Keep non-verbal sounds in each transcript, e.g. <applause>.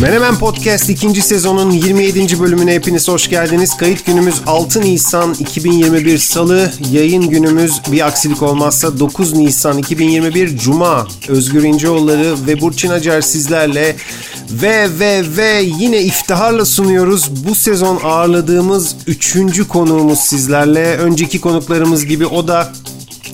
Menemen Podcast 2. sezonun 27. bölümüne hepiniz hoş geldiniz. Kayıt günümüz 6 Nisan 2021 Salı, yayın günümüz bir aksilik olmazsa 9 Nisan 2021 Cuma. Özgür İnceoğulları ve Burçin Acar sizlerle ve ve ve yine iftiharla sunuyoruz. Bu sezon ağırladığımız 3. konuğumuz sizlerle. Önceki konuklarımız gibi o da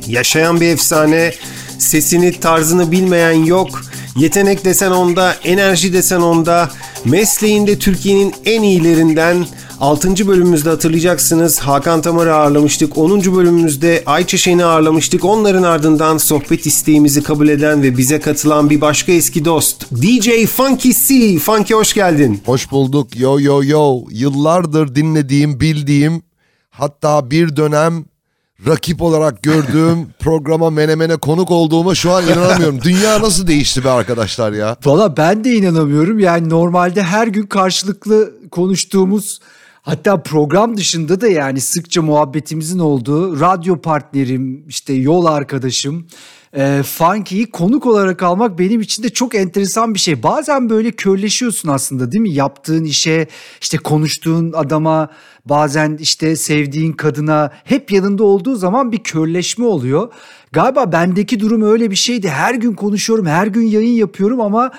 yaşayan bir efsane. Sesini, tarzını bilmeyen yok. Yetenek desen onda, enerji desen onda. Mesleğinde Türkiye'nin en iyilerinden 6. bölümümüzde hatırlayacaksınız Hakan Tamar'ı ağırlamıştık. 10. bölümümüzde Ayça Şen'i ağırlamıştık. Onların ardından sohbet isteğimizi kabul eden ve bize katılan bir başka eski dost DJ Funky C. Funky hoş geldin. Hoş bulduk. Yo yo yo. Yıllardır dinlediğim, bildiğim hatta bir dönem rakip olarak gördüğüm <laughs> programa menemene konuk olduğuma şu an inanamıyorum. Dünya nasıl değişti be arkadaşlar ya? Valla ben de inanamıyorum. Yani normalde her gün karşılıklı konuştuğumuz hatta program dışında da yani sıkça muhabbetimizin olduğu radyo partnerim, işte yol arkadaşım, e, Funky'yi konuk olarak almak benim için de çok enteresan bir şey. Bazen böyle körleşiyorsun aslında değil mi? Yaptığın işe, işte konuştuğun adama, bazen işte sevdiğin kadına hep yanında olduğu zaman bir körleşme oluyor. Galiba bendeki durum öyle bir şeydi. Her gün konuşuyorum, her gün yayın yapıyorum ama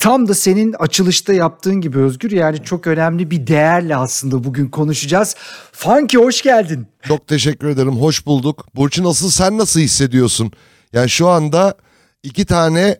Tam da senin açılışta yaptığın gibi Özgür yani çok önemli bir değerle aslında bugün konuşacağız. Funky hoş geldin. Çok teşekkür ederim. Hoş bulduk. Burçin asıl sen nasıl hissediyorsun? Yani şu anda iki tane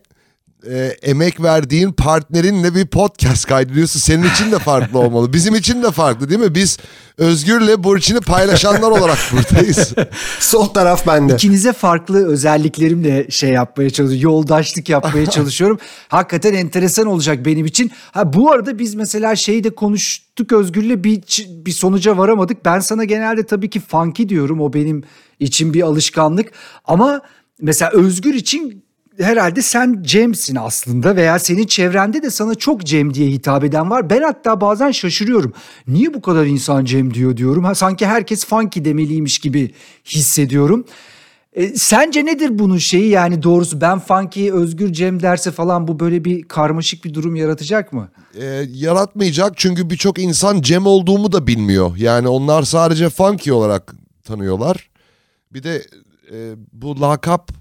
e, emek verdiğin partnerinle bir podcast kaydediyorsun. Senin için de farklı <laughs> olmalı. Bizim için de farklı değil mi? Biz Özgür'le Burçin'i paylaşanlar olarak buradayız. <laughs> Sol taraf bende. İkinize farklı özelliklerimle şey yapmaya çalışıyorum. Yoldaşlık yapmaya <laughs> çalışıyorum. Hakikaten enteresan olacak benim için. Ha bu arada biz mesela şeyi de konuştuk Özgür'le bir bir sonuca varamadık. Ben sana genelde tabii ki funky diyorum. O benim için bir alışkanlık. Ama mesela Özgür için herhalde sen Cem'sin aslında veya senin çevrende de sana çok Cem diye hitap eden var. Ben hatta bazen şaşırıyorum. Niye bu kadar insan Cem diyor diyorum. Ha, sanki herkes funky demeliymiş gibi hissediyorum. E, sence nedir bunun şeyi yani doğrusu ben funky Özgür Cem derse falan bu böyle bir karmaşık bir durum yaratacak mı? E, yaratmayacak çünkü birçok insan Cem olduğumu da bilmiyor. Yani onlar sadece funky olarak tanıyorlar. Bir de e, bu lakap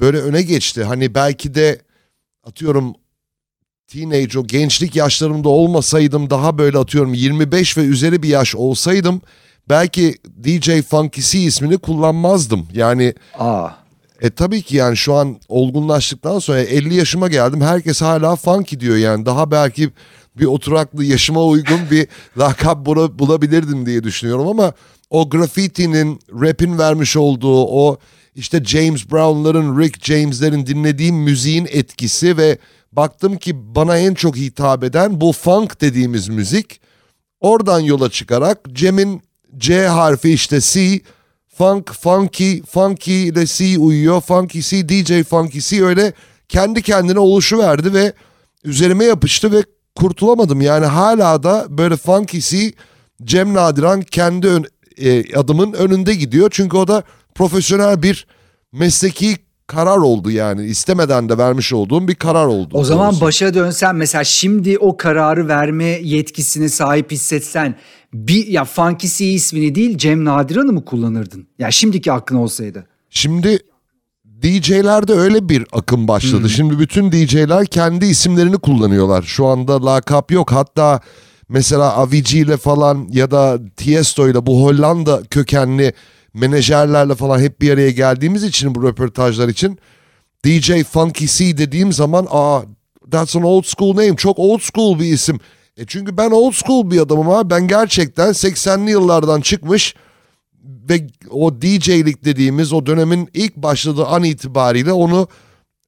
böyle öne geçti. Hani belki de atıyorum teenage o gençlik yaşlarımda olmasaydım daha böyle atıyorum 25 ve üzeri bir yaş olsaydım belki DJ Funky C ismini kullanmazdım. Yani Aa. E tabii ki yani şu an olgunlaştıktan sonra 50 yaşıma geldim. Herkes hala funky diyor yani. Daha belki bir oturaklı yaşıma uygun bir <laughs> lakap bulabilirdim diye düşünüyorum ama o graffiti'nin, rap'in vermiş olduğu o işte James Brown'ların, Rick James'lerin dinlediğim müziğin etkisi ve baktım ki bana en çok hitap eden bu funk dediğimiz müzik. Oradan yola çıkarak Cem'in C harfi işte C, funk, funky, funky ile C uyuyor. Funky C, DJ Funky C öyle kendi kendine oluşu verdi ve üzerime yapıştı ve kurtulamadım. Yani hala da böyle funky C Cem Nadiran kendi ön, e, adımın önünde gidiyor. Çünkü o da profesyonel bir mesleki karar oldu yani istemeden de vermiş olduğum bir karar oldu. O zaman doğrusu. başa dönsen mesela şimdi o kararı verme yetkisine sahip hissetsen bir ya Funky C ismini değil Cem Nadiran'ı mı kullanırdın? Ya şimdiki aklın olsaydı. Şimdi DJ'lerde öyle bir akım başladı. Hmm. Şimdi bütün DJ'ler kendi isimlerini kullanıyorlar. Şu anda lakap yok. Hatta mesela Avicii ile falan ya da Tiesto ile bu Hollanda kökenli menajerlerle falan hep bir araya geldiğimiz için bu röportajlar için DJ Funky C dediğim zaman aa that's an old school name çok old school bir isim. E çünkü ben old school bir adamım ama ben gerçekten 80'li yıllardan çıkmış ve o DJ'lik dediğimiz o dönemin ilk başladığı an itibariyle onu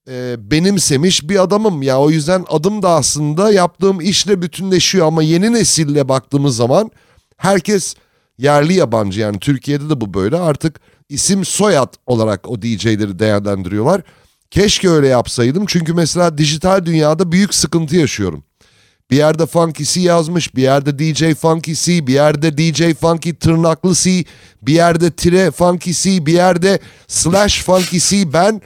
e, benimsemiş bir adamım. Ya o yüzden adım da aslında yaptığım işle bütünleşiyor ama yeni nesille baktığımız zaman herkes yerli yabancı yani Türkiye'de de bu böyle artık isim soyad olarak o DJ'leri değerlendiriyorlar. Keşke öyle yapsaydım çünkü mesela dijital dünyada büyük sıkıntı yaşıyorum. Bir yerde Funky C yazmış, bir yerde DJ Funky C, bir yerde DJ Funky tırnaklı C, bir yerde tire Funky C, bir yerde slash Funky C. Ben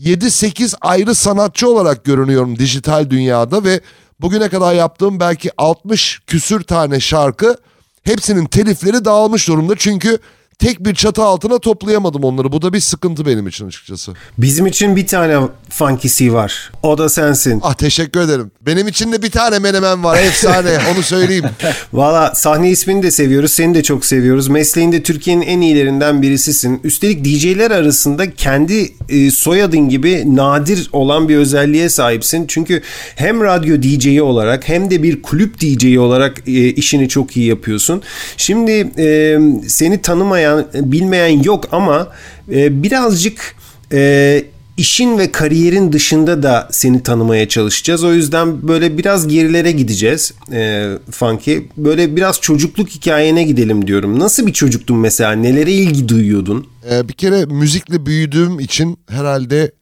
7-8 ayrı sanatçı olarak görünüyorum dijital dünyada ve bugüne kadar yaptığım belki 60 küsür tane şarkı hepsinin telifleri dağılmış durumda. Çünkü tek bir çatı altına toplayamadım onları. Bu da bir sıkıntı benim için açıkçası. Bizim için bir tane Funky C var. O da sensin. Ah teşekkür ederim. Benim için de bir tane menemen var. Efsane <laughs> onu söyleyeyim. Valla sahne ismini de seviyoruz. Seni de çok seviyoruz. Mesleğinde Türkiye'nin en iyilerinden birisisin. Üstelik DJ'ler arasında kendi e, soyadın gibi nadir olan bir özelliğe sahipsin. Çünkü hem radyo DJ'yi olarak hem de bir kulüp DJ'yi olarak e, işini çok iyi yapıyorsun. Şimdi e, seni tanımayan, bilmeyen yok ama e, birazcık e, işin ve kariyerin dışında da seni tanımaya çalışacağız. O yüzden böyle biraz gerilere gideceğiz e, Funky. Böyle biraz çocukluk hikayene gidelim diyorum. Nasıl bir çocuktun mesela? Nelere ilgi duyuyordun? Ee, bir kere müzikle büyüdüğüm için herhalde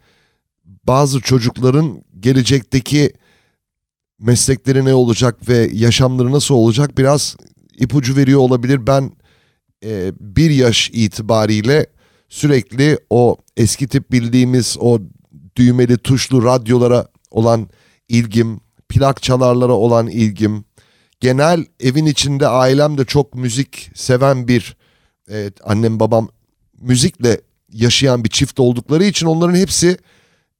bazı çocukların gelecekteki meslekleri ne olacak ve yaşamları nasıl olacak biraz ipucu veriyor olabilir. Ben e, bir yaş itibariyle sürekli o eski tip bildiğimiz o düğmeli tuşlu radyolara olan ilgim, plak çalarlara olan ilgim, genel evin içinde ailem de çok müzik seven bir e, annem babam müzikle yaşayan bir çift oldukları için onların hepsi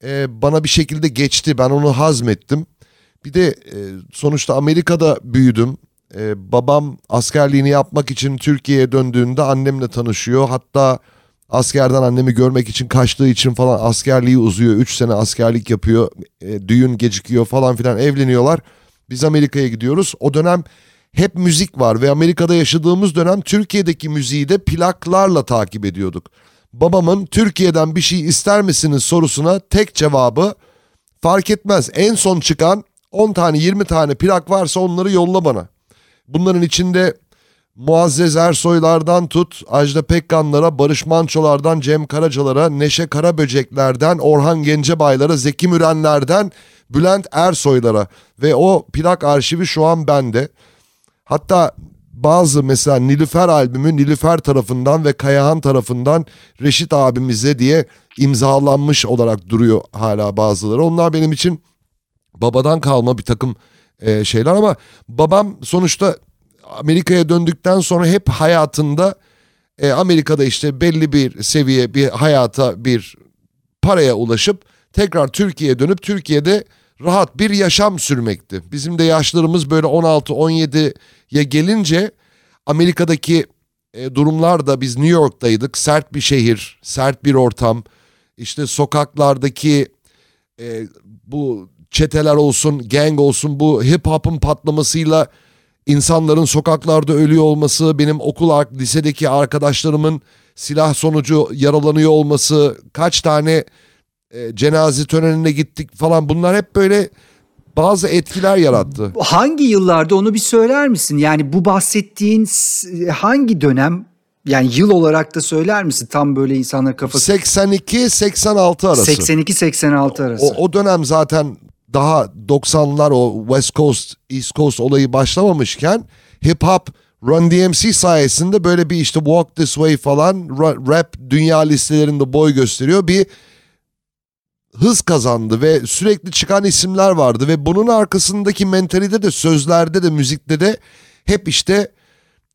e, bana bir şekilde geçti. Ben onu hazmettim. Bir de e, sonuçta Amerika'da büyüdüm. E, babam askerliğini yapmak için Türkiye'ye döndüğünde annemle tanışıyor. Hatta askerden annemi görmek için kaçtığı için falan askerliği uzuyor. 3 sene askerlik yapıyor. E, düğün gecikiyor falan filan evleniyorlar. Biz Amerika'ya gidiyoruz. O dönem hep müzik var ve Amerika'da yaşadığımız dönem Türkiye'deki müziği de plaklarla takip ediyorduk. Babamın Türkiye'den bir şey ister misiniz sorusuna tek cevabı fark etmez. En son çıkan 10 tane 20 tane plak varsa onları yolla bana. Bunların içinde Muazzez Ersoylardan tut, Ajda Pekkanlara, Barış Mançolardan, Cem Karacalara, Neşe Karaböceklerden, Orhan Gencebaylara, Zeki Mürenlerden, Bülent Ersoylara ve o plak arşivi şu an bende. Hatta bazı mesela Nilüfer albümü Nilüfer tarafından ve Kayahan tarafından Reşit abimize diye imzalanmış olarak duruyor hala bazıları. Onlar benim için babadan kalma bir takım e, şeyler ama babam sonuçta Amerika'ya döndükten sonra hep hayatında e, Amerika'da işte belli bir seviye bir hayata bir paraya ulaşıp tekrar Türkiye'ye dönüp Türkiye'de rahat bir yaşam sürmekti. Bizim de yaşlarımız böyle 16-17'ye gelince Amerika'daki e, durumlar biz New York'taydık. Sert bir şehir, sert bir ortam. İşte sokaklardaki e, bu çeteler olsun, gang olsun bu hip hop'un patlamasıyla insanların sokaklarda ölüyor olması, benim okul lisedeki arkadaşlarımın silah sonucu yaralanıyor olması, kaç tane e, cenaze törenine gittik falan bunlar hep böyle bazı etkiler yarattı. Hangi yıllarda onu bir söyler misin? Yani bu bahsettiğin hangi dönem yani yıl olarak da söyler misin? Tam böyle insanlar kafası... 82-86 arası. 82-86 arası. O, o dönem zaten daha 90'lar o West Coast, East Coast olayı başlamamışken hip hop Run DMC sayesinde böyle bir işte Walk This Way falan rap dünya listelerinde boy gösteriyor. Bir hız kazandı ve sürekli çıkan isimler vardı ve bunun arkasındaki mentalite de sözlerde de müzikte de hep işte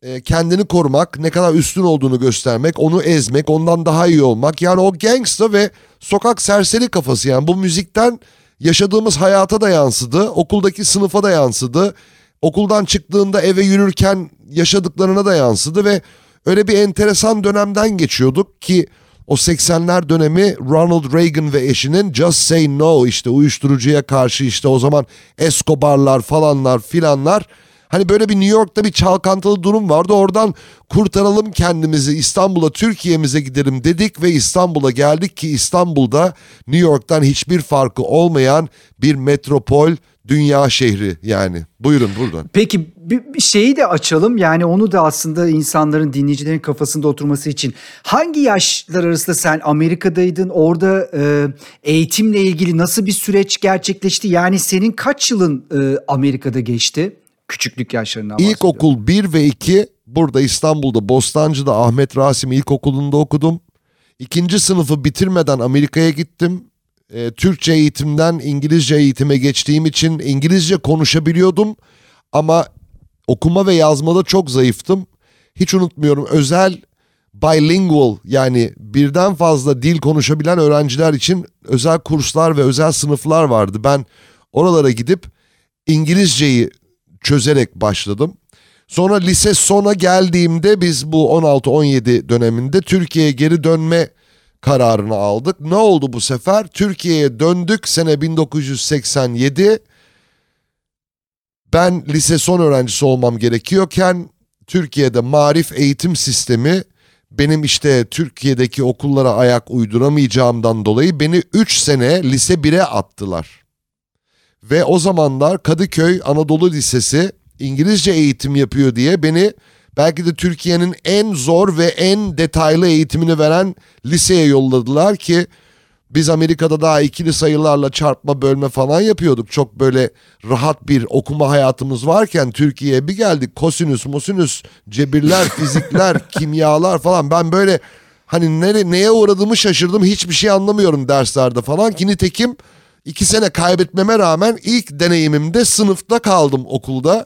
e, kendini korumak, ne kadar üstün olduğunu göstermek, onu ezmek, ondan daha iyi olmak. Yani o gangsta ve sokak serseri kafası yani bu müzikten yaşadığımız hayata da yansıdı, okuldaki sınıfa da yansıdı. Okuldan çıktığında eve yürürken yaşadıklarına da yansıdı ve öyle bir enteresan dönemden geçiyorduk ki o 80'ler dönemi Ronald Reagan ve eşinin Just Say No işte uyuşturucuya karşı işte o zaman Escobar'lar falanlar filanlar Hani böyle bir New York'ta bir çalkantılı durum vardı. Oradan kurtaralım kendimizi İstanbul'a, Türkiye'mize gidelim dedik ve İstanbul'a geldik ki İstanbul'da New York'tan hiçbir farkı olmayan bir metropol dünya şehri yani. Buyurun buradan. Peki bir şeyi de açalım yani onu da aslında insanların dinleyicilerin kafasında oturması için hangi yaşlar arasında sen Amerika'daydın orada e, eğitimle ilgili nasıl bir süreç gerçekleşti yani senin kaç yılın e, Amerika'da geçti küçüklük yaşlarından İlkokul 1 ve 2 burada İstanbul'da Bostancı'da Ahmet Rasim İlkokulu'nda okudum. İkinci sınıfı bitirmeden Amerika'ya gittim e, Türkçe eğitimden İngilizce eğitime geçtiğim için İngilizce konuşabiliyordum ama okuma ve yazmada çok zayıftım. Hiç unutmuyorum özel bilingual yani birden fazla dil konuşabilen öğrenciler için özel kurslar ve özel sınıflar vardı. Ben oralara gidip İngilizceyi çözerek başladım. Sonra lise sona geldiğimde biz bu 16-17 döneminde Türkiye'ye geri dönme kararını aldık. Ne oldu bu sefer? Türkiye'ye döndük sene 1987. Ben lise son öğrencisi olmam gerekiyorken Türkiye'de marif eğitim sistemi benim işte Türkiye'deki okullara ayak uyduramayacağımdan dolayı beni 3 sene lise 1'e attılar. Ve o zamanlar Kadıköy Anadolu Lisesi İngilizce eğitim yapıyor diye beni belki de Türkiye'nin en zor ve en detaylı eğitimini veren liseye yolladılar ki biz Amerika'da daha ikili sayılarla çarpma bölme falan yapıyorduk. Çok böyle rahat bir okuma hayatımız varken Türkiye'ye bir geldik. Kosinüs, mosinüs, cebirler, <laughs> fizikler, kimyalar falan. Ben böyle hani nere, neye uğradığımı şaşırdım. Hiçbir şey anlamıyorum derslerde falan. Ki nitekim iki sene kaybetmeme rağmen ilk deneyimimde sınıfta kaldım okulda.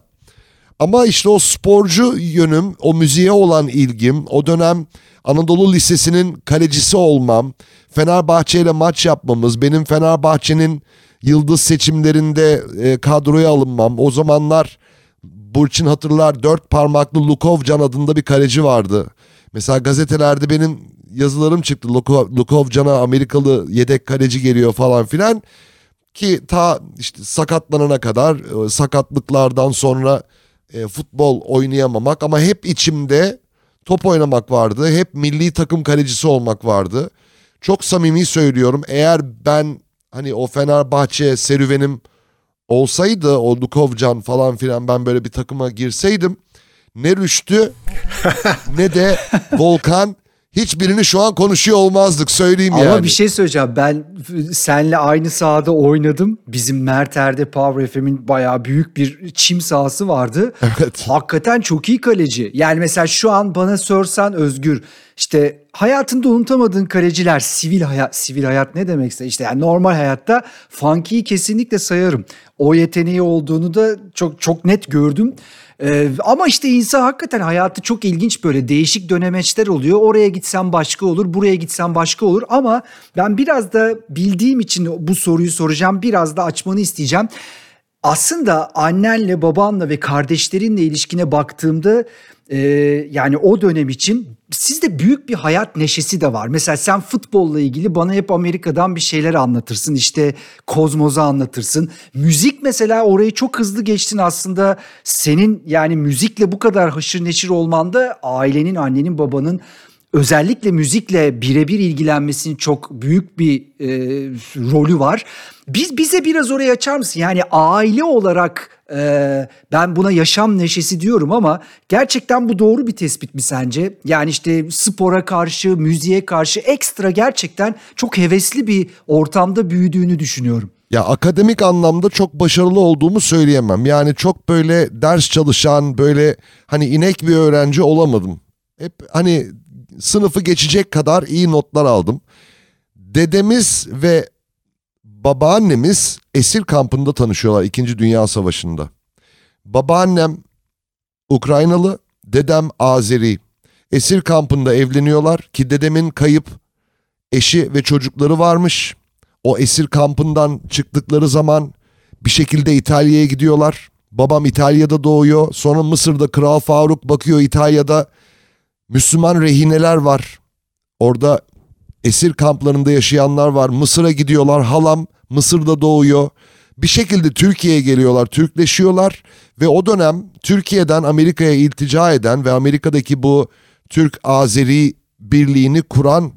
Ama işte o sporcu yönüm, o müziğe olan ilgim, o dönem Anadolu Lisesi'nin kalecisi olmam, Fenerbahçe ile maç yapmamız, benim Fenerbahçe'nin yıldız seçimlerinde e, kadroya alınmam. O zamanlar Burçin hatırlar dört parmaklı Lukovcan adında bir kaleci vardı. Mesela gazetelerde benim yazılarım çıktı. Lukov, Lukovcan'a Amerikalı yedek kaleci geliyor falan filan. Ki ta işte sakatlanana kadar e, sakatlıklardan sonra e, futbol oynayamamak ama hep içimde top oynamak vardı. Hep milli takım kalecisi olmak vardı. Çok samimi söylüyorum. Eğer ben hani o Fenerbahçe serüvenim olsaydı o Lukovcan falan filan ben böyle bir takıma girseydim ne Rüştü ne de Volkan hiçbirini şu an konuşuyor olmazdık söyleyeyim Ama yani. Ama bir şey söyleyeceğim. Ben senle aynı sahada oynadım. Bizim Merter'de Power FM'in bayağı büyük bir çim sahası vardı. Evet. Hakikaten çok iyi kaleci. Yani mesela şu an bana sorsan Özgür işte hayatında unutamadığın kaleciler sivil hayat sivil hayat ne demekse işte yani normal hayatta Funky'yi kesinlikle sayarım. O yeteneği olduğunu da çok çok net gördüm. Ee, ama işte insan hakikaten hayatı çok ilginç böyle değişik dönemeçler oluyor. Oraya gitsen başka olur, buraya gitsen başka olur. Ama ben biraz da bildiğim için bu soruyu soracağım. Biraz da açmanı isteyeceğim. Aslında annenle, babanla ve kardeşlerinle ilişkine baktığımda e, yani o dönem için sizde büyük bir hayat neşesi de var. Mesela sen futbolla ilgili bana hep Amerika'dan bir şeyler anlatırsın. İşte kozmoza anlatırsın. Müzik mesela orayı çok hızlı geçtin aslında. Senin yani müzikle bu kadar haşır neşir olman da ailenin, annenin, babanın özellikle müzikle birebir ilgilenmesinin çok büyük bir e, rolü var. Biz bize biraz oraya açar mısın? Yani aile olarak e, ben buna yaşam neşesi diyorum ama gerçekten bu doğru bir tespit mi sence? Yani işte spora karşı, müziğe karşı ekstra gerçekten çok hevesli bir ortamda büyüdüğünü düşünüyorum. Ya akademik anlamda çok başarılı olduğumu söyleyemem. Yani çok böyle ders çalışan, böyle hani inek bir öğrenci olamadım. Hep hani sınıfı geçecek kadar iyi notlar aldım. Dedemiz ve babaannemiz esir kampında tanışıyorlar 2. Dünya Savaşı'nda. Babaannem Ukraynalı, dedem Azeri. Esir kampında evleniyorlar ki dedemin kayıp eşi ve çocukları varmış. O esir kampından çıktıkları zaman bir şekilde İtalya'ya gidiyorlar. Babam İtalya'da doğuyor. Sonra Mısır'da Kral Faruk bakıyor İtalya'da Müslüman rehineler var. Orada esir kamplarında yaşayanlar var. Mısır'a gidiyorlar. Halam Mısır'da doğuyor. Bir şekilde Türkiye'ye geliyorlar, Türkleşiyorlar ve o dönem Türkiye'den Amerika'ya iltica eden ve Amerika'daki bu Türk-Azeri birliğini kuran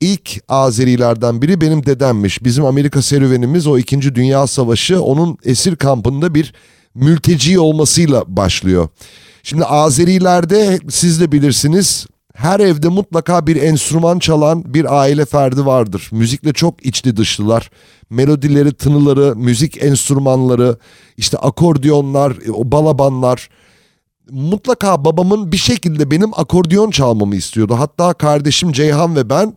ilk Azerilerden biri benim dedemmiş. Bizim Amerika serüvenimiz o 2. Dünya Savaşı onun esir kampında bir mülteci olmasıyla başlıyor. Şimdi Azerilerde siz de bilirsiniz her evde mutlaka bir enstrüman çalan bir aile ferdi vardır. Müzikle çok içli dışlılar. Melodileri, tınıları, müzik enstrümanları, işte akordiyonlar, balabanlar. Mutlaka babamın bir şekilde benim akordiyon çalmamı istiyordu. Hatta kardeşim Ceyhan ve ben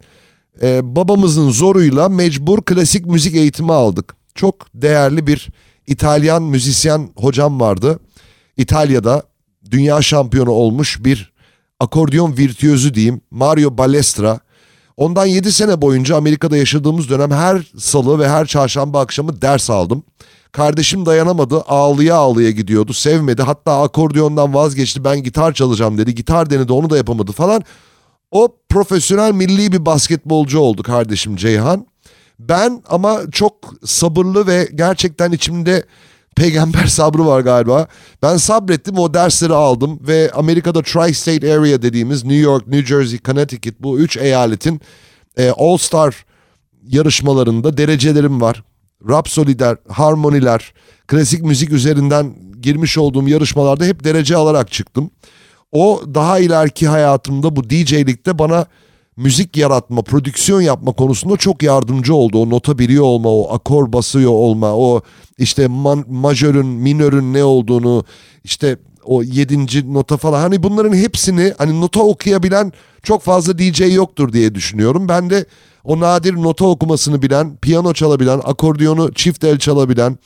e, babamızın zoruyla mecbur klasik müzik eğitimi aldık. Çok değerli bir İtalyan müzisyen hocam vardı. İtalya'da dünya şampiyonu olmuş bir akordeon virtüözü diyeyim Mario Balestra. Ondan 7 sene boyunca Amerika'da yaşadığımız dönem her salı ve her çarşamba akşamı ders aldım. Kardeşim dayanamadı ağlıya ağlıya gidiyordu sevmedi hatta akordeondan vazgeçti ben gitar çalacağım dedi. Gitar denedi onu da yapamadı falan. O profesyonel milli bir basketbolcu oldu kardeşim Ceyhan. Ben ama çok sabırlı ve gerçekten içimde peygamber sabrı var galiba. Ben sabrettim o dersleri aldım ve Amerika'da Tri-State Area dediğimiz New York, New Jersey, Connecticut bu üç eyaletin e, All Star yarışmalarında derecelerim var. Rapsodiler, harmoniler, klasik müzik üzerinden girmiş olduğum yarışmalarda hep derece alarak çıktım. O daha ileriki hayatımda bu DJ'likte bana müzik yaratma, prodüksiyon yapma konusunda çok yardımcı oldu. O nota biliyor olma, o akor basıyor olma, o işte man, majörün, minörün ne olduğunu, işte o yedinci nota falan. Hani bunların hepsini hani nota okuyabilen çok fazla DJ yoktur diye düşünüyorum. Ben de o nadir nota okumasını bilen, piyano çalabilen, akordiyonu çift el çalabilen,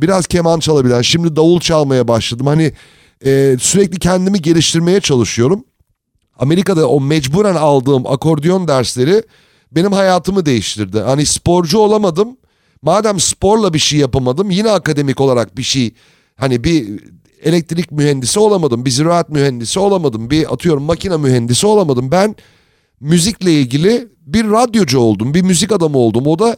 biraz keman çalabilen, şimdi davul çalmaya başladım. Hani e, sürekli kendimi geliştirmeye çalışıyorum. Amerika'da o mecburen aldığım akordeon dersleri benim hayatımı değiştirdi. Hani sporcu olamadım. Madem sporla bir şey yapamadım yine akademik olarak bir şey hani bir elektrik mühendisi olamadım. Bir ziraat mühendisi olamadım. Bir atıyorum makine mühendisi olamadım. Ben müzikle ilgili bir radyocu oldum. Bir müzik adamı oldum. O da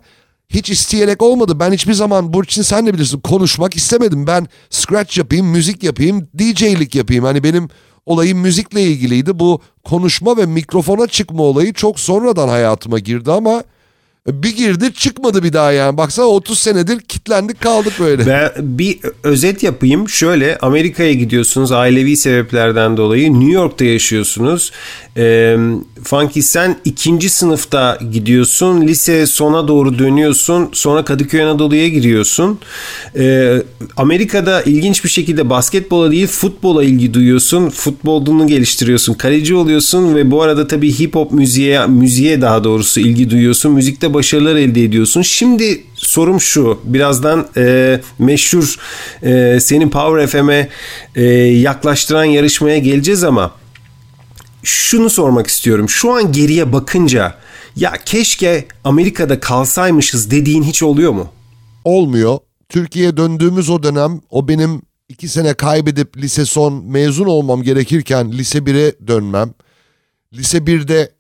hiç isteyerek olmadı. Ben hiçbir zaman Burçin sen de bilirsin konuşmak istemedim. Ben scratch yapayım, müzik yapayım, DJ'lik yapayım. Hani benim olayım müzikle ilgiliydi. Bu konuşma ve mikrofona çıkma olayı çok sonradan hayatıma girdi ama bir girdi çıkmadı bir daha yani. Baksana 30 senedir kitlendik kaldık böyle. Ben bir özet yapayım. Şöyle Amerika'ya gidiyorsunuz ailevi sebeplerden dolayı. New York'ta yaşıyorsunuz. E, Funky sen ikinci sınıfta gidiyorsun. Lise sona doğru dönüyorsun. Sonra Kadıköy Anadolu'ya giriyorsun. E, Amerika'da ilginç bir şekilde basketbola değil futbola ilgi duyuyorsun. Futbolunu geliştiriyorsun. Kaleci oluyorsun ve bu arada tabii hip hop müziğe, müziğe daha doğrusu ilgi duyuyorsun. Müzikte başarılar elde ediyorsun. Şimdi sorum şu. Birazdan e, meşhur e, senin Power FM'e e, yaklaştıran yarışmaya geleceğiz ama şunu sormak istiyorum. Şu an geriye bakınca ya keşke Amerika'da kalsaymışız dediğin hiç oluyor mu? Olmuyor. Türkiye'ye döndüğümüz o dönem o benim iki sene kaybedip lise son mezun olmam gerekirken lise 1'e dönmem. Lise 1'de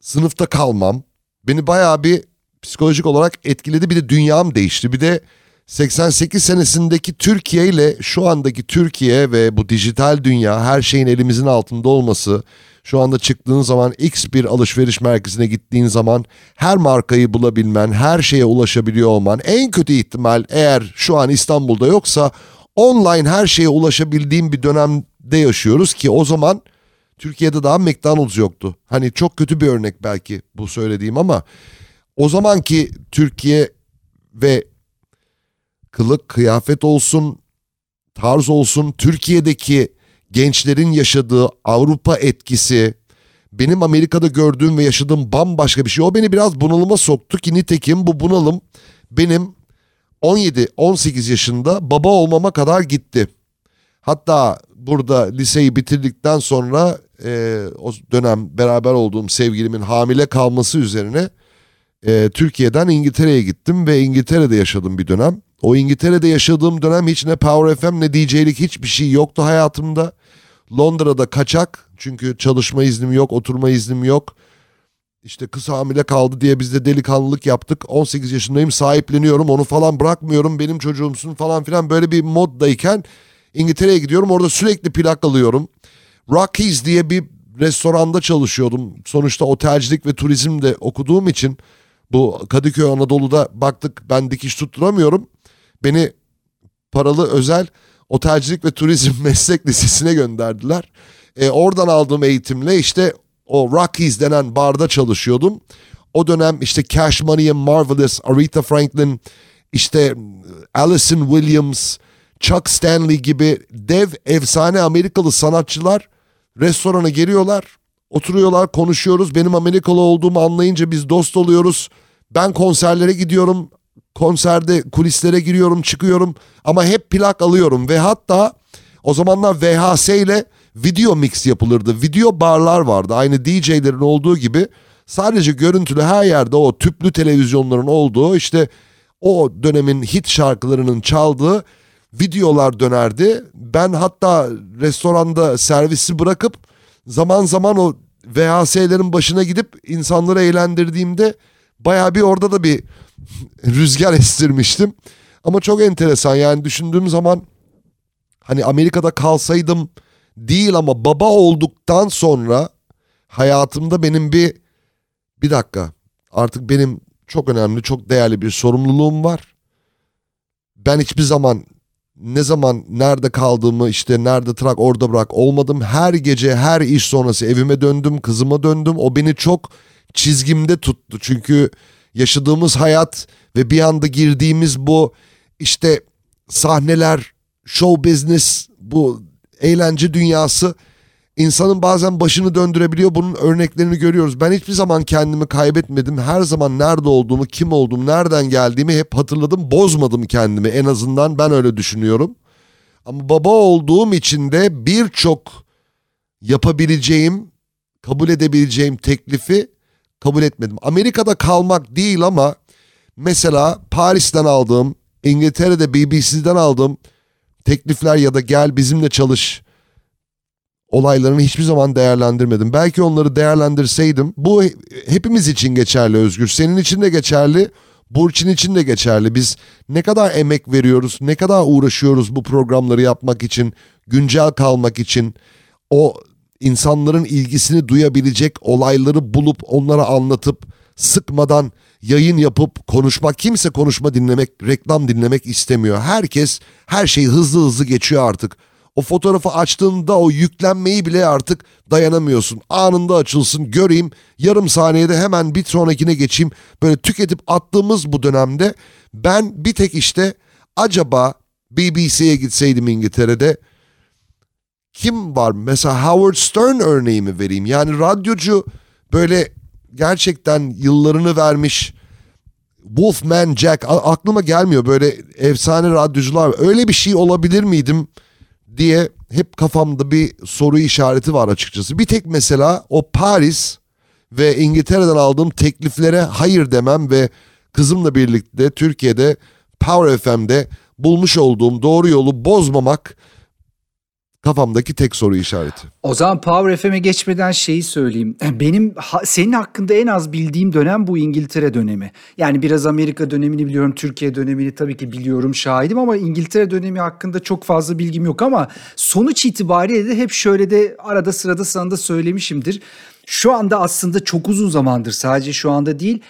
sınıfta kalmam. Beni bayağı bir psikolojik olarak etkiledi. Bir de dünyam değişti. Bir de 88 senesindeki Türkiye ile şu andaki Türkiye ve bu dijital dünya her şeyin elimizin altında olması şu anda çıktığın zaman X bir alışveriş merkezine gittiğin zaman her markayı bulabilmen, her şeye ulaşabiliyor olman en kötü ihtimal eğer şu an İstanbul'da yoksa online her şeye ulaşabildiğim bir dönemde yaşıyoruz ki o zaman Türkiye'de daha McDonald's yoktu. Hani çok kötü bir örnek belki bu söylediğim ama o zamanki Türkiye ve kılık kıyafet olsun, tarz olsun, Türkiye'deki gençlerin yaşadığı Avrupa etkisi, benim Amerika'da gördüğüm ve yaşadığım bambaşka bir şey. O beni biraz bunalıma soktu ki nitekim bu bunalım benim 17-18 yaşında baba olmama kadar gitti. Hatta burada liseyi bitirdikten sonra e, o dönem beraber olduğum sevgilimin hamile kalması üzerine e, Türkiye'den İngiltere'ye gittim ve İngiltere'de yaşadım bir dönem. O İngiltere'de yaşadığım dönem hiç ne Power FM ne DJ'lik hiçbir şey yoktu hayatımda. Londra'da kaçak çünkü çalışma iznim yok, oturma iznim yok. İşte kız hamile kaldı diye biz de delikanlılık yaptık. 18 yaşındayım sahipleniyorum onu falan bırakmıyorum benim çocuğumsun falan filan böyle bir moddayken İngiltere'ye gidiyorum orada sürekli plak alıyorum. Rockies diye bir restoranda çalışıyordum. Sonuçta otelcilik ve turizm de okuduğum için bu Kadıköy Anadolu'da baktık ben dikiş tutturamıyorum. Beni paralı özel otelcilik ve turizm <laughs> meslek lisesine gönderdiler. E, oradan aldığım eğitimle işte o Rockies denen barda çalışıyordum. O dönem işte Cash Money Marvelous, Aretha Franklin, işte Alison Williams, Chuck Stanley gibi dev efsane Amerikalı sanatçılar restorana geliyorlar. Oturuyorlar konuşuyoruz. Benim Amerikalı olduğumu anlayınca biz dost oluyoruz. Ben konserlere gidiyorum. Konserde kulislere giriyorum çıkıyorum. Ama hep plak alıyorum. Ve hatta o zamanlar VHS ile video mix yapılırdı. Video barlar vardı. Aynı DJ'lerin olduğu gibi. Sadece görüntülü her yerde o tüplü televizyonların olduğu işte o dönemin hit şarkılarının çaldığı videolar dönerdi. Ben hatta restoranda servisi bırakıp zaman zaman o VHS'lerin başına gidip insanları eğlendirdiğimde baya bir orada da bir <laughs> rüzgar estirmiştim. Ama çok enteresan yani düşündüğüm zaman hani Amerika'da kalsaydım değil ama baba olduktan sonra hayatımda benim bir bir dakika artık benim çok önemli çok değerli bir sorumluluğum var. Ben hiçbir zaman ne zaman nerede kaldığımı işte nerede trak orada bırak olmadım. Her gece her iş sonrası evime döndüm kızıma döndüm. O beni çok çizgimde tuttu. Çünkü yaşadığımız hayat ve bir anda girdiğimiz bu işte sahneler, show business, bu eğlence dünyası insanın bazen başını döndürebiliyor. Bunun örneklerini görüyoruz. Ben hiçbir zaman kendimi kaybetmedim. Her zaman nerede olduğumu, kim olduğumu, nereden geldiğimi hep hatırladım. Bozmadım kendimi en azından ben öyle düşünüyorum. Ama baba olduğum için de birçok yapabileceğim, kabul edebileceğim teklifi kabul etmedim. Amerika'da kalmak değil ama mesela Paris'ten aldığım, İngiltere'de BBC'den aldığım teklifler ya da gel bizimle çalış olaylarını hiçbir zaman değerlendirmedim. Belki onları değerlendirseydim bu hepimiz için geçerli Özgür. Senin için de geçerli. Burçin için de geçerli. Biz ne kadar emek veriyoruz, ne kadar uğraşıyoruz bu programları yapmak için, güncel kalmak için, o insanların ilgisini duyabilecek olayları bulup onlara anlatıp sıkmadan yayın yapıp konuşmak kimse konuşma dinlemek, reklam dinlemek istemiyor. Herkes her şey hızlı hızlı geçiyor artık. O fotoğrafı açtığında o yüklenmeyi bile artık dayanamıyorsun. Anında açılsın göreyim yarım saniyede hemen bir sonrakine geçeyim. Böyle tüketip attığımız bu dönemde ben bir tek işte acaba BBC'ye gitseydim İngiltere'de kim var? Mesela Howard Stern örneği mi vereyim? Yani radyocu böyle gerçekten yıllarını vermiş Wolfman Jack aklıma gelmiyor böyle efsane radyocular öyle bir şey olabilir miydim diye hep kafamda bir soru işareti var açıkçası. Bir tek mesela o Paris ve İngiltere'den aldığım tekliflere hayır demem ve kızımla birlikte Türkiye'de Power FM'de bulmuş olduğum doğru yolu bozmamak kafamdaki tek soru işareti. O zaman Power FM'e geçmeden şeyi söyleyeyim. <clears throat> Benim senin hakkında en az bildiğim dönem bu İngiltere dönemi. Yani biraz Amerika dönemini biliyorum, Türkiye dönemini tabii ki biliyorum, şahidim ama İngiltere dönemi hakkında çok fazla bilgim yok ama sonuç itibariyle de hep şöyle de arada sırada sana da söylemişimdir. Şu anda aslında çok uzun zamandır sadece şu anda değil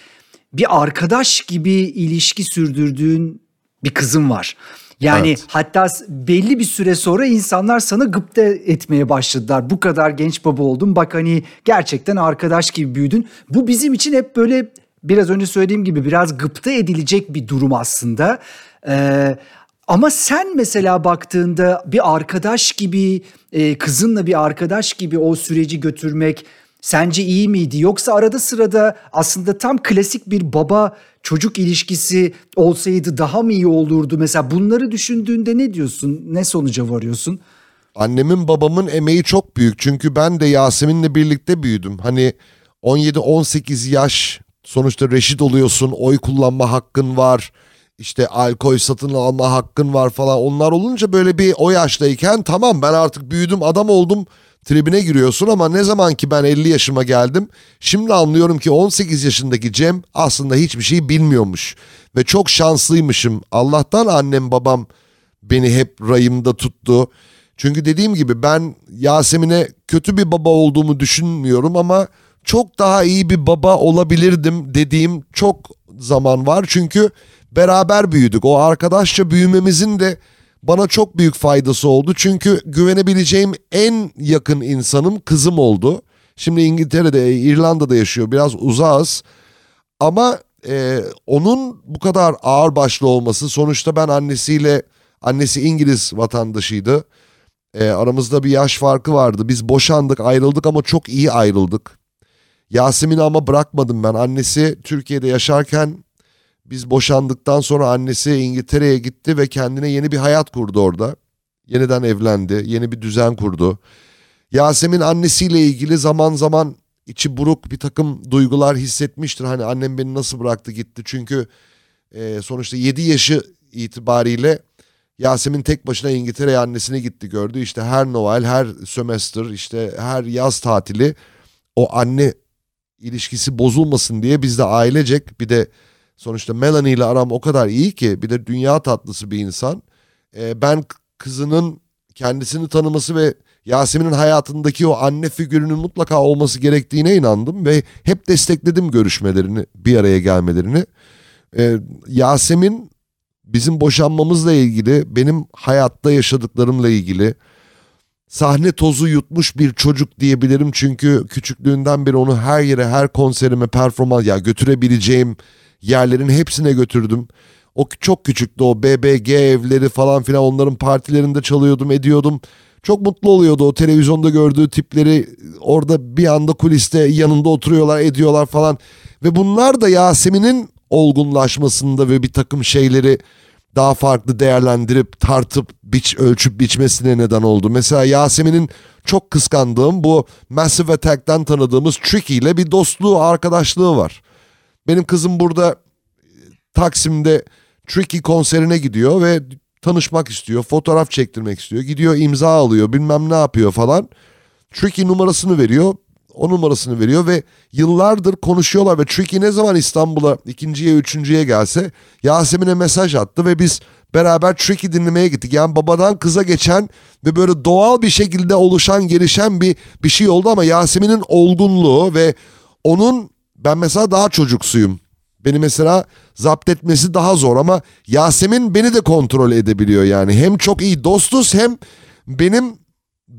bir arkadaş gibi ilişki sürdürdüğün bir kızım var. Yani evet. hatta belli bir süre sonra insanlar sana gıpta etmeye başladılar. Bu kadar genç baba oldun bak hani gerçekten arkadaş gibi büyüdün. Bu bizim için hep böyle biraz önce söylediğim gibi biraz gıpta edilecek bir durum aslında. Ee, ama sen mesela baktığında bir arkadaş gibi e, kızınla bir arkadaş gibi o süreci götürmek sence iyi miydi? Yoksa arada sırada aslında tam klasik bir baba çocuk ilişkisi olsaydı daha mı iyi olurdu? Mesela bunları düşündüğünde ne diyorsun? Ne sonuca varıyorsun? Annemin babamın emeği çok büyük. Çünkü ben de Yasemin'le birlikte büyüdüm. Hani 17-18 yaş sonuçta reşit oluyorsun. Oy kullanma hakkın var. İşte alkol satın alma hakkın var falan. Onlar olunca böyle bir o yaştayken tamam ben artık büyüdüm adam oldum tribine giriyorsun ama ne zaman ki ben 50 yaşıma geldim şimdi anlıyorum ki 18 yaşındaki Cem aslında hiçbir şey bilmiyormuş ve çok şanslıymışım. Allah'tan annem babam beni hep rayımda tuttu. Çünkü dediğim gibi ben Yasemin'e kötü bir baba olduğumu düşünmüyorum ama çok daha iyi bir baba olabilirdim dediğim çok zaman var. Çünkü beraber büyüdük. O arkadaşça büyümemizin de bana çok büyük faydası oldu. Çünkü güvenebileceğim en yakın insanım kızım oldu. Şimdi İngiltere'de, İrlanda'da yaşıyor. Biraz uzağız. Ama e, onun bu kadar ağır başlı olması sonuçta ben annesiyle annesi İngiliz vatandaşıydı. E, aramızda bir yaş farkı vardı. Biz boşandık, ayrıldık ama çok iyi ayrıldık. Yasemin'i ama bırakmadım ben. Annesi Türkiye'de yaşarken biz boşandıktan sonra annesi İngiltere'ye gitti ve kendine yeni bir hayat kurdu orada. Yeniden evlendi, yeni bir düzen kurdu. Yasemin annesiyle ilgili zaman zaman içi buruk bir takım duygular hissetmiştir. Hani annem beni nasıl bıraktı gitti çünkü e, sonuçta 7 yaşı itibariyle Yasemin tek başına İngiltere'ye annesine gitti gördü. İşte her Noel, her sömestr, işte her yaz tatili o anne ilişkisi bozulmasın diye biz de ailecek bir de sonuçta Melanie ile aram o kadar iyi ki bir de dünya tatlısı bir insan. Ee, ben kızının kendisini tanıması ve Yasemin'in hayatındaki o anne figürünün mutlaka olması gerektiğine inandım ve hep destekledim görüşmelerini, bir araya gelmelerini. Ee, Yasemin bizim boşanmamızla ilgili, benim hayatta yaşadıklarımla ilgili sahne tozu yutmuş bir çocuk diyebilirim. Çünkü küçüklüğünden beri onu her yere, her konserime, performans ya götürebileceğim yerlerin hepsine götürdüm. O çok küçüktü o BBG evleri falan filan onların partilerinde çalıyordum, ediyordum. Çok mutlu oluyordu o televizyonda gördüğü tipleri orada bir anda kuliste yanında oturuyorlar ediyorlar falan. Ve bunlar da Yasemin'in olgunlaşmasında ve bir takım şeyleri daha farklı değerlendirip tartıp biç ölçüp biçmesine neden oldu. Mesela Yasemin'in çok kıskandığım bu Massive Attack'ten tanıdığımız Tricky ile bir dostluğu, arkadaşlığı var. Benim kızım burada e, Taksim'de Tricky konserine gidiyor ve tanışmak istiyor, fotoğraf çektirmek istiyor. Gidiyor imza alıyor, bilmem ne yapıyor falan. Tricky numarasını veriyor o numarasını veriyor ve yıllardır konuşuyorlar ve Tricky ne zaman İstanbul'a ikinciye üçüncüye gelse Yasemin'e mesaj attı ve biz beraber Tricky dinlemeye gittik. Yani babadan kıza geçen ve böyle doğal bir şekilde oluşan gelişen bir bir şey oldu ama Yasemin'in olgunluğu ve onun ben mesela daha çocuksuyum. Beni mesela zapt etmesi daha zor ama Yasemin beni de kontrol edebiliyor yani. Hem çok iyi dostuz hem benim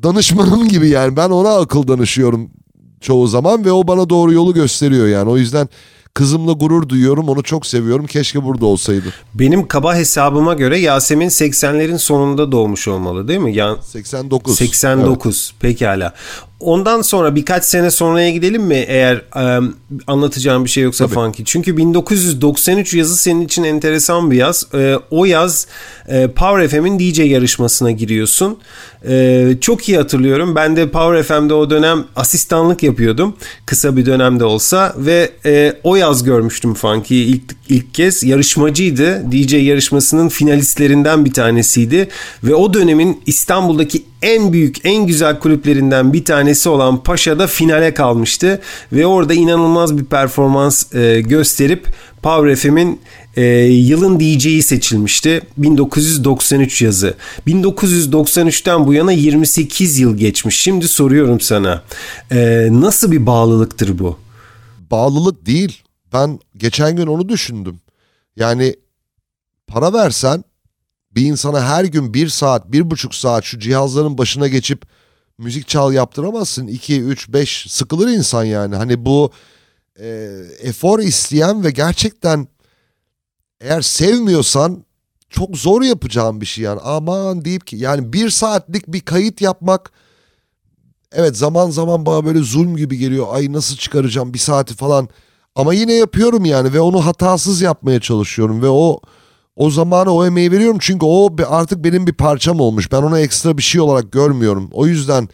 danışmanım gibi yani ben ona akıl danışıyorum çoğu zaman ve o bana doğru yolu gösteriyor yani. O yüzden kızımla gurur duyuyorum. Onu çok seviyorum. Keşke burada olsaydı. Benim kaba hesabıma göre Yasemin 80'lerin sonunda doğmuş olmalı değil mi? Yani 89. 89 evet. pekala. Ondan sonra birkaç sene sonraya gidelim mi eğer e, anlatacağım bir şey yoksa Tabii. Funky? Çünkü 1993 yazı senin için enteresan bir yaz. E, o yaz e, Power FM'in DJ yarışmasına giriyorsun. E, çok iyi hatırlıyorum. Ben de Power FM'de o dönem asistanlık yapıyordum. Kısa bir dönemde olsa ve e, o yaz görmüştüm Funky'yi ilk, ilk kez. Yarışmacıydı. DJ yarışmasının finalistlerinden bir tanesiydi. Ve o dönemin İstanbul'daki en büyük, en güzel kulüplerinden bir tanesi olan Paşa'da finale kalmıştı. Ve orada inanılmaz bir performans e, gösterip Power FM'in e, yılın DJ'yi seçilmişti. 1993 yazı. 1993'ten bu yana 28 yıl geçmiş. Şimdi soruyorum sana. E, nasıl bir bağlılıktır bu? Bağlılık değil. Ben geçen gün onu düşündüm. Yani para versen bir insana her gün bir saat, bir buçuk saat şu cihazların başına geçip müzik çal yaptıramazsın. 2, 3, 5 sıkılır insan yani. Hani bu e, efor isteyen ve gerçekten eğer sevmiyorsan çok zor yapacağım bir şey yani. Aman deyip ki yani bir saatlik bir kayıt yapmak evet zaman zaman bana böyle zulm gibi geliyor. Ay nasıl çıkaracağım bir saati falan. Ama yine yapıyorum yani ve onu hatasız yapmaya çalışıyorum ve o o zamanı o emeği veriyorum çünkü o artık benim bir parçam olmuş. Ben ona ekstra bir şey olarak görmüyorum. O yüzden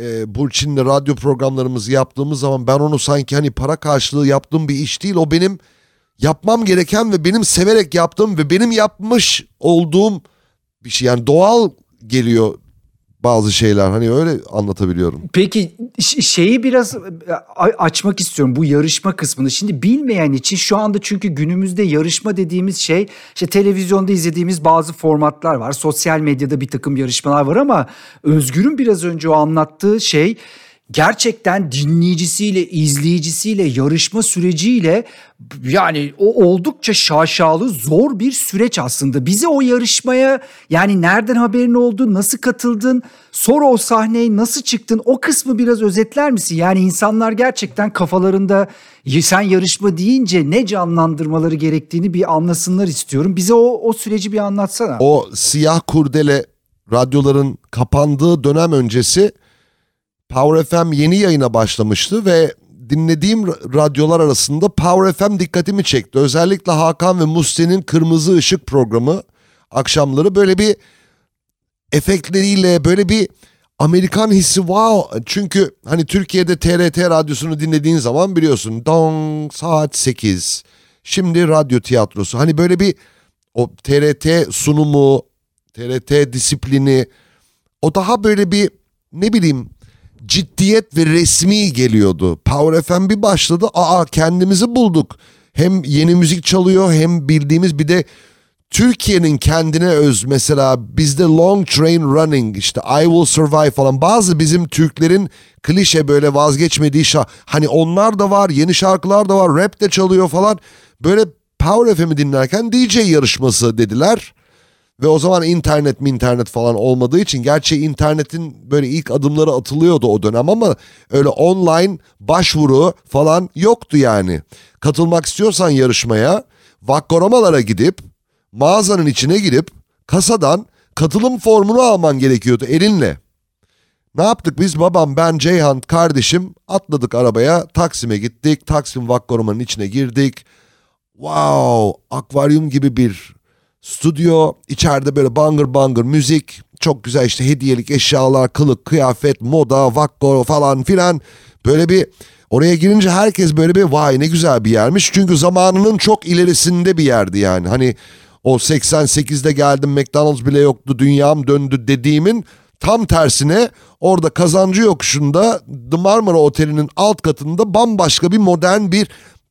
e, Burçin'le radyo programlarımızı yaptığımız zaman ben onu sanki hani para karşılığı yaptığım bir iş değil. O benim yapmam gereken ve benim severek yaptığım ve benim yapmış olduğum bir şey. Yani doğal geliyor bazı şeyler hani öyle anlatabiliyorum. Peki şeyi biraz e, açmak istiyorum bu yarışma kısmını. Şimdi bilmeyen için şu anda çünkü günümüzde yarışma dediğimiz şey işte televizyonda izlediğimiz bazı formatlar var. Sosyal medyada bir takım yarışmalar var ama Özgür'ün biraz önce o anlattığı şey gerçekten dinleyicisiyle, izleyicisiyle, yarışma süreciyle yani o oldukça şaşalı, zor bir süreç aslında. Bize o yarışmaya yani nereden haberin oldu, nasıl katıldın, sonra o sahneye nasıl çıktın o kısmı biraz özetler misin? Yani insanlar gerçekten kafalarında sen yarışma deyince ne canlandırmaları gerektiğini bir anlasınlar istiyorum. Bize o, o süreci bir anlatsana. O siyah kurdele radyoların kapandığı dönem öncesi Power FM yeni yayına başlamıştı ve dinlediğim radyolar arasında Power FM dikkatimi çekti. Özellikle Hakan ve Musti'nin Kırmızı Işık programı akşamları böyle bir efektleriyle böyle bir Amerikan hissi wow. Çünkü hani Türkiye'de TRT radyosunu dinlediğin zaman biliyorsun dong saat 8. Şimdi radyo tiyatrosu. Hani böyle bir o TRT sunumu, TRT disiplini o daha böyle bir ne bileyim ciddiyet ve resmi geliyordu. Power FM bir başladı. Aa kendimizi bulduk. Hem yeni müzik çalıyor hem bildiğimiz bir de Türkiye'nin kendine öz mesela bizde Long Train Running işte I Will Survive falan bazı bizim Türklerin klişe böyle vazgeçmediği şarkı hani onlar da var yeni şarkılar da var rap de çalıyor falan böyle Power FM'i dinlerken DJ yarışması dediler. Ve o zaman internet mi internet falan olmadığı için gerçi internetin böyle ilk adımları atılıyordu o dönem ama öyle online başvuru falan yoktu yani. Katılmak istiyorsan yarışmaya Vakkoramalara gidip mağazanın içine girip kasadan katılım formunu alman gerekiyordu elinle. Ne yaptık biz babam ben Ceyhan kardeşim atladık arabaya Taksim'e gittik Taksim Vakkorama'nın içine girdik. Wow akvaryum gibi bir Stüdyo içeride böyle bangır bangır müzik çok güzel işte hediyelik eşyalar kılık kıyafet moda vakko falan filan. Böyle bir oraya girince herkes böyle bir vay ne güzel bir yermiş. Çünkü zamanının çok ilerisinde bir yerdi yani. Hani o 88'de geldim McDonald's bile yoktu dünyam döndü dediğimin tam tersine orada kazancı yokuşunda The Marmara Oteli'nin alt katında bambaşka bir modern bir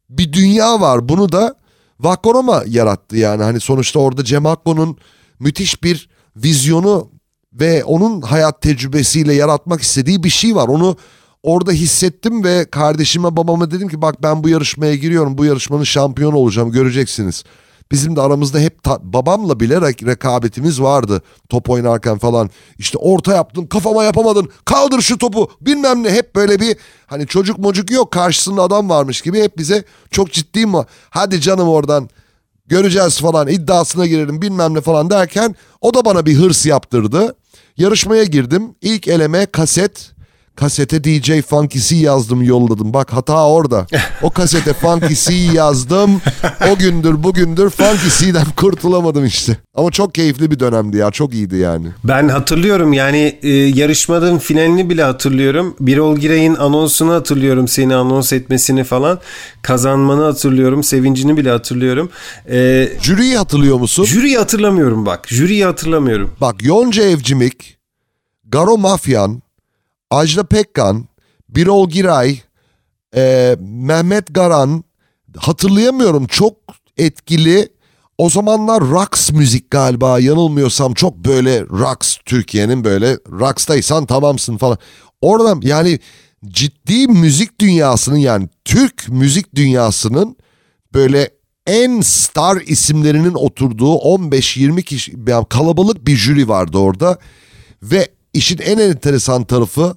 bir dünya var. Bunu da Vakkorama yarattı yani. Hani sonuçta orada Cem Akko'nun müthiş bir vizyonu ve onun hayat tecrübesiyle yaratmak istediği bir şey var. Onu orada hissettim ve kardeşime babama dedim ki bak ben bu yarışmaya giriyorum. Bu yarışmanın şampiyonu olacağım göreceksiniz. Bizim de aramızda hep babamla bile rekabetimiz vardı top oynarken falan. İşte orta yaptın kafama yapamadın kaldır şu topu bilmem ne hep böyle bir hani çocuk mocuk yok karşısında adam varmış gibi hep bize çok ciddi mi hadi canım oradan göreceğiz falan iddiasına girelim bilmem ne falan derken o da bana bir hırs yaptırdı. Yarışmaya girdim ilk eleme kaset kasete DJ Funky C yazdım yolladım. Bak hata orada. O kasete Funky C yazdım. O gündür bugündür Funky C'den kurtulamadım işte. Ama çok keyifli bir dönemdi ya. Çok iyiydi yani. Ben hatırlıyorum yani e, yarışmanın finalini bile hatırlıyorum. Birol Giray'ın anonsunu hatırlıyorum. Seni anons etmesini falan. Kazanmanı hatırlıyorum. Sevincini bile hatırlıyorum. E, Jüriyi hatırlıyor musun? Jüriyi hatırlamıyorum bak. Jüriyi hatırlamıyorum. Bak Yonca Evcimik, Garo Mafyan, Ajda Pekkan, Birol Giray, e, Mehmet Garan hatırlayamıyorum çok etkili. O zamanlar Rocks müzik galiba yanılmıyorsam çok böyle Rocks Türkiye'nin böyle Rocks'taysan tamamsın falan. Oradan yani ciddi müzik dünyasının yani Türk müzik dünyasının böyle en star isimlerinin oturduğu 15-20 kişi yani kalabalık bir jüri vardı orada ve işin en enteresan tarafı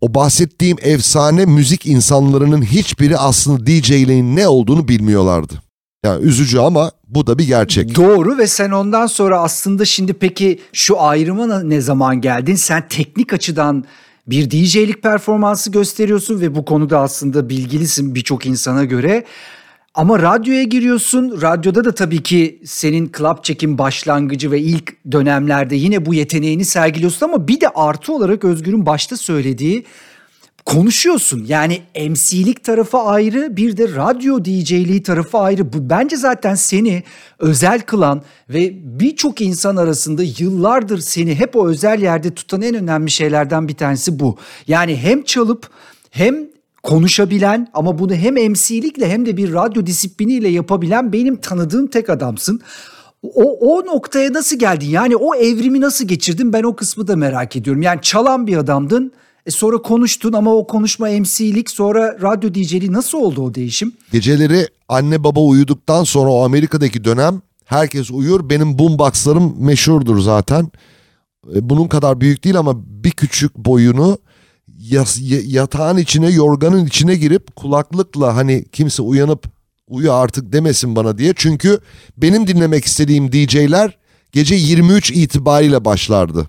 o bahsettiğim efsane müzik insanlarının hiçbiri aslında DJ'liğin ne olduğunu bilmiyorlardı. Yani üzücü ama bu da bir gerçek. Doğru ve sen ondan sonra aslında şimdi peki şu ayrıma ne zaman geldin? Sen teknik açıdan bir DJ'lik performansı gösteriyorsun ve bu konuda aslında bilgilisin birçok insana göre. Ama radyoya giriyorsun. Radyoda da tabii ki senin club çekim başlangıcı ve ilk dönemlerde yine bu yeteneğini sergiliyorsun ama bir de artı olarak Özgür'ün başta söylediği konuşuyorsun. Yani MC'lik tarafı ayrı bir de radyo DJ'liği tarafı ayrı. Bu bence zaten seni özel kılan ve birçok insan arasında yıllardır seni hep o özel yerde tutan en önemli şeylerden bir tanesi bu. Yani hem çalıp hem konuşabilen ama bunu hem MC'likle hem de bir radyo disipliniyle yapabilen benim tanıdığım tek adamsın. O, o noktaya nasıl geldin? Yani o evrimi nasıl geçirdin? Ben o kısmı da merak ediyorum. Yani çalan bir adamdın. E sonra konuştun ama o konuşma MC'lik sonra radyo DJ'liği nasıl oldu o değişim? Geceleri anne baba uyuduktan sonra o Amerika'daki dönem herkes uyur. Benim boomboxlarım meşhurdur zaten. E, bunun kadar büyük değil ama bir küçük boyunu yatağın içine yorganın içine girip kulaklıkla hani kimse uyanıp uyu artık demesin bana diye. Çünkü benim dinlemek istediğim DJ'ler gece 23 itibariyle başlardı.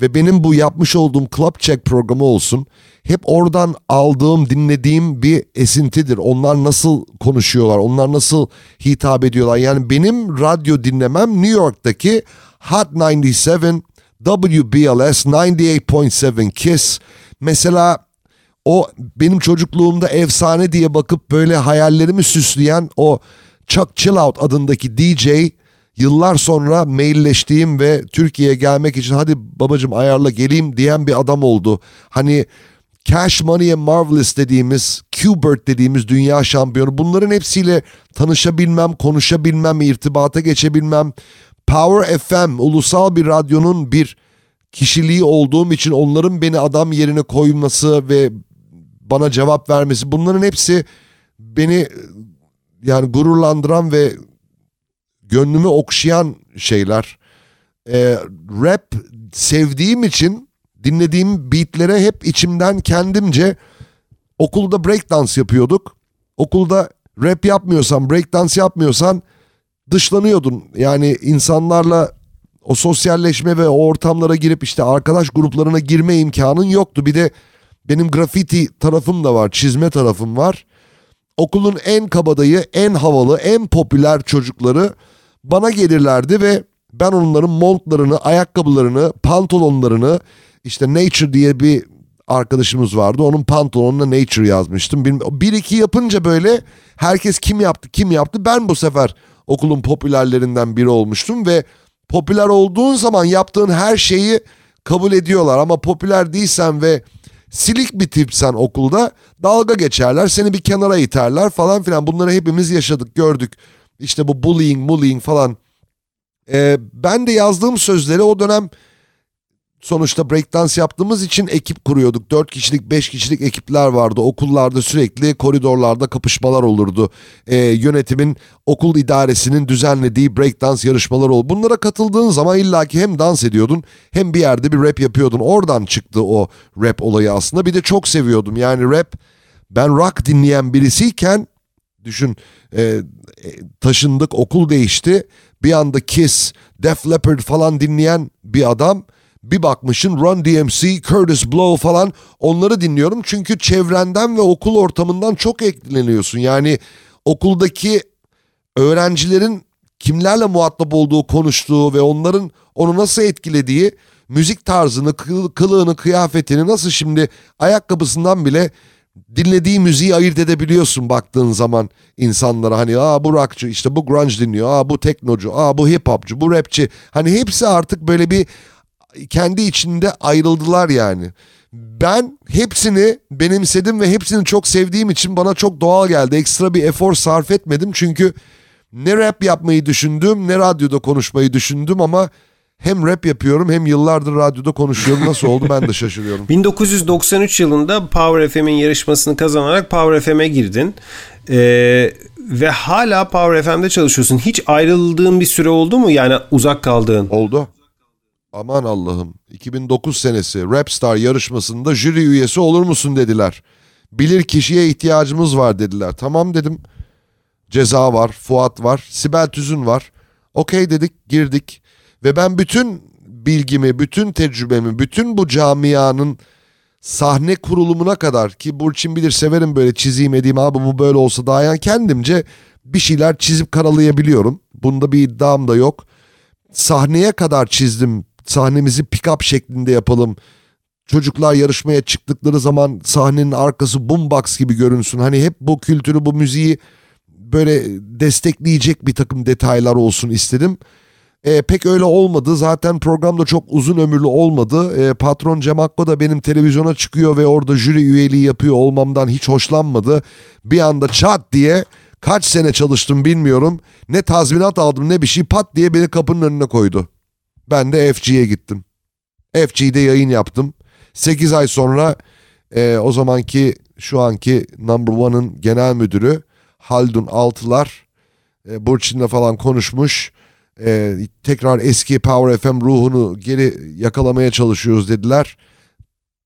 Ve benim bu yapmış olduğum Club Check programı olsun hep oradan aldığım, dinlediğim bir esintidir. Onlar nasıl konuşuyorlar, onlar nasıl hitap ediyorlar. Yani benim radyo dinlemem New York'taki Hot 97, WBLS 98.7 Kiss. Mesela o benim çocukluğumda efsane diye bakıp böyle hayallerimi süsleyen o Chuck Chillout adındaki DJ yıllar sonra mailleştiğim ve Türkiye'ye gelmek için hadi babacım ayarla geleyim diyen bir adam oldu. Hani Cash Money and Marvelous dediğimiz, Qbert dediğimiz dünya şampiyonu bunların hepsiyle tanışabilmem, konuşabilmem, irtibata geçebilmem. Power FM ulusal bir radyonun bir kişiliği olduğum için onların beni adam yerine koyması ve bana cevap vermesi bunların hepsi beni yani gururlandıran ve gönlümü okşayan şeyler. Ee, rap sevdiğim için dinlediğim beatlere hep içimden kendimce okulda breakdance yapıyorduk. Okulda rap yapmıyorsan, breakdance yapmıyorsan dışlanıyordun. Yani insanlarla o sosyalleşme ve o ortamlara girip işte arkadaş gruplarına girme imkanın yoktu. Bir de benim grafiti tarafım da var, çizme tarafım var. Okulun en kabadayı, en havalı, en popüler çocukları bana gelirlerdi ve ben onların montlarını, ayakkabılarını, pantolonlarını işte Nature diye bir arkadaşımız vardı. Onun pantolonuna Nature yazmıştım. Bir, iki yapınca böyle herkes kim yaptı, kim yaptı. Ben bu sefer okulun popülerlerinden biri olmuştum ve popüler olduğun zaman yaptığın her şeyi kabul ediyorlar. Ama popüler değilsen ve silik bir tipsen okulda dalga geçerler. Seni bir kenara iterler falan filan. Bunları hepimiz yaşadık, gördük. İşte bu bullying, bullying falan. Ee, ben de yazdığım sözleri o dönem sonuçta breakdance yaptığımız için ekip kuruyorduk. 4 kişilik 5 kişilik ekipler vardı. Okullarda sürekli koridorlarda kapışmalar olurdu. Ee, yönetimin okul idaresinin düzenlediği breakdance yarışmalar oldu. Bunlara katıldığın zaman illaki hem dans ediyordun hem bir yerde bir rap yapıyordun. Oradan çıktı o rap olayı aslında. Bir de çok seviyordum. Yani rap ben rock dinleyen birisiyken düşün e, e taşındık okul değişti. Bir anda Kiss, Def Leppard falan dinleyen bir adam bir bakmışın Run DMC, Curtis Blow falan onları dinliyorum. Çünkü çevrenden ve okul ortamından çok etkileniyorsun. Yani okuldaki öğrencilerin kimlerle muhatap olduğu, konuştuğu ve onların onu nasıl etkilediği, müzik tarzını, kılığını, kıyafetini nasıl şimdi ayakkabısından bile dinlediği müziği ayırt edebiliyorsun baktığın zaman insanlara hani aa bu rockçı işte bu grunge dinliyor aa bu teknocu aa bu hip hopçu bu rapçi hani hepsi artık böyle bir kendi içinde ayrıldılar yani. Ben hepsini benimsedim ve hepsini çok sevdiğim için bana çok doğal geldi. Ekstra bir efor sarf etmedim çünkü ne rap yapmayı düşündüm ne radyoda konuşmayı düşündüm ama hem rap yapıyorum hem yıllardır radyoda konuşuyorum. Nasıl oldu ben de şaşırıyorum. <laughs> 1993 yılında Power FM'in yarışmasını kazanarak Power FM'e girdin. Ee, ve hala Power FM'de çalışıyorsun. Hiç ayrıldığın bir süre oldu mu? Yani uzak kaldığın. Oldu. Aman Allah'ım 2009 senesi Rapstar yarışmasında jüri üyesi olur musun dediler. Bilir kişiye ihtiyacımız var dediler. Tamam dedim. Ceza var, Fuat var, Sibel Tüzün var. Okey dedik, girdik. Ve ben bütün bilgimi, bütün tecrübemi, bütün bu camianın sahne kurulumuna kadar ki Burçin bilir severim böyle çizeyim edeyim abi bu böyle olsa daha yani kendimce bir şeyler çizip karalayabiliyorum. Bunda bir iddiam da yok. Sahneye kadar çizdim sahnemizi pick-up şeklinde yapalım. çocuklar yarışmaya çıktıkları zaman sahnenin arkası boombox gibi görünsün. Hani hep bu kültürü bu müziği böyle destekleyecek bir takım detaylar olsun istedim. E, pek öyle olmadı. Zaten program da çok uzun ömürlü olmadı. E, patron Cem Akko da benim televizyona çıkıyor ve orada jüri üyeliği yapıyor olmamdan hiç hoşlanmadı. Bir anda çat diye kaç sene çalıştım bilmiyorum. Ne tazminat aldım ne bir şey pat diye beni kapının önüne koydu. Ben de FG'ye gittim. FG'de yayın yaptım. 8 ay sonra e, o zamanki şu anki Number One'ın genel müdürü Haldun Altılar e, Burçin'le falan konuşmuş. E, tekrar eski Power FM ruhunu geri yakalamaya çalışıyoruz dediler.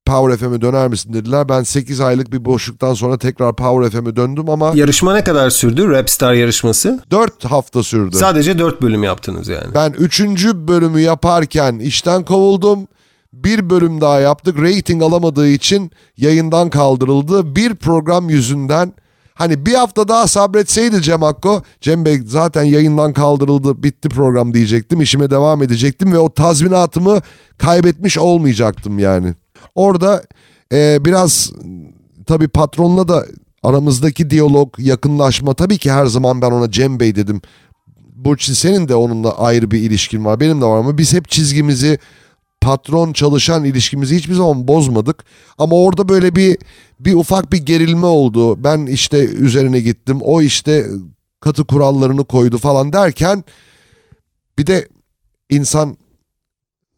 Power FM'e döner misin dediler. Ben 8 aylık bir boşluktan sonra tekrar Power FM'e döndüm ama... Yarışma ne kadar sürdü? Rapstar yarışması? 4 hafta sürdü. Sadece 4 bölüm yaptınız yani. Ben 3. bölümü yaparken işten kovuldum. Bir bölüm daha yaptık. Rating alamadığı için yayından kaldırıldı. Bir program yüzünden Hani bir hafta daha sabretseydi Cem Akko, Cem Bey zaten yayından kaldırıldı, bitti program diyecektim. işime devam edecektim ve o tazminatımı kaybetmiş olmayacaktım yani. Orada e, biraz tabii patronla da aramızdaki diyalog, yakınlaşma tabii ki her zaman ben ona Cem Bey dedim. Burçin senin de onunla ayrı bir ilişkin var. Benim de var ama biz hep çizgimizi patron çalışan ilişkimizi hiçbir zaman bozmadık. Ama orada böyle bir bir ufak bir gerilme oldu. Ben işte üzerine gittim. O işte katı kurallarını koydu falan derken bir de insan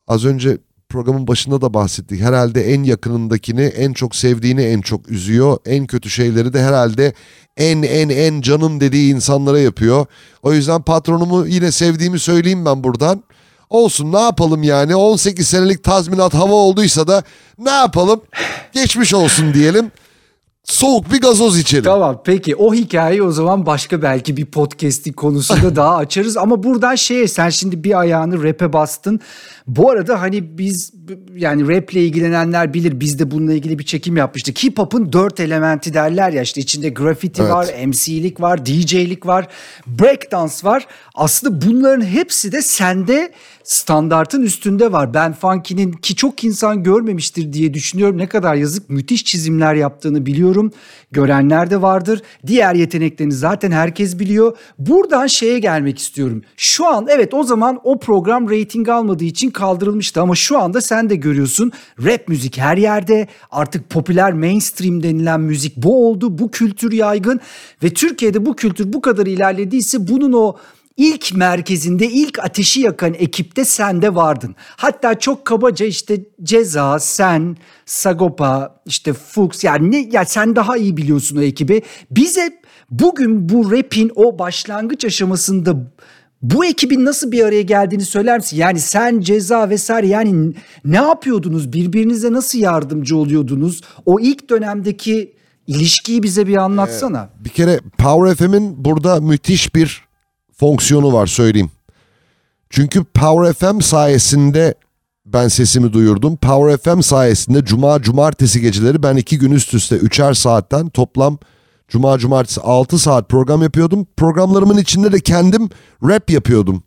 az önce programın başında da bahsettik. Herhalde en yakınındakini, en çok sevdiğini en çok üzüyor. En kötü şeyleri de herhalde en en en canım dediği insanlara yapıyor. O yüzden patronumu yine sevdiğimi söyleyeyim ben buradan. Olsun ne yapalım yani 18 senelik tazminat hava olduysa da ne yapalım geçmiş olsun diyelim. Soğuk bir gazoz içelim. Tamam peki o hikayeyi o zaman başka belki bir podcast'in konusunda daha <laughs> açarız. Ama buradan şeye sen şimdi bir ayağını rap'e bastın. Bu arada hani biz yani rap'le ilgilenenler bilir biz de bununla ilgili bir çekim yapmıştık. Hip hop'un dört elementi derler ya işte içinde graffiti evet. var, MC'lik var, DJ'lik var, breakdance var. Aslında bunların hepsi de sende standartın üstünde var. Ben Funky'nin ki çok insan görmemiştir diye düşünüyorum. Ne kadar yazık müthiş çizimler yaptığını biliyorum. Görenler de vardır. Diğer yeteneklerini zaten herkes biliyor. Buradan şeye gelmek istiyorum. Şu an evet o zaman o program rating almadığı için kaldırılmıştı ama şu anda sen de görüyorsun. Rap müzik her yerde. Artık popüler mainstream denilen müzik bu oldu. Bu kültür yaygın ve Türkiye'de bu kültür bu kadar ilerlediyse bunun o ilk merkezinde ilk ateşi yakan ekipte sen de vardın. Hatta çok kabaca işte Ceza, sen, Sagopa, işte Fuchs yani ne ya sen daha iyi biliyorsun o ekibi. Bize bugün bu rap'in o başlangıç aşamasında bu ekibin nasıl bir araya geldiğini söyler misin? Yani sen ceza vesaire yani ne yapıyordunuz? Birbirinize nasıl yardımcı oluyordunuz? O ilk dönemdeki ilişkiyi bize bir anlatsana. Ee, bir kere Power FM'in burada müthiş bir fonksiyonu var söyleyeyim. Çünkü Power FM sayesinde ben sesimi duyurdum. Power FM sayesinde cuma cumartesi geceleri ben iki gün üst üste üçer saatten toplam cuma cumartesi altı saat program yapıyordum. Programlarımın içinde de kendim rap yapıyordum.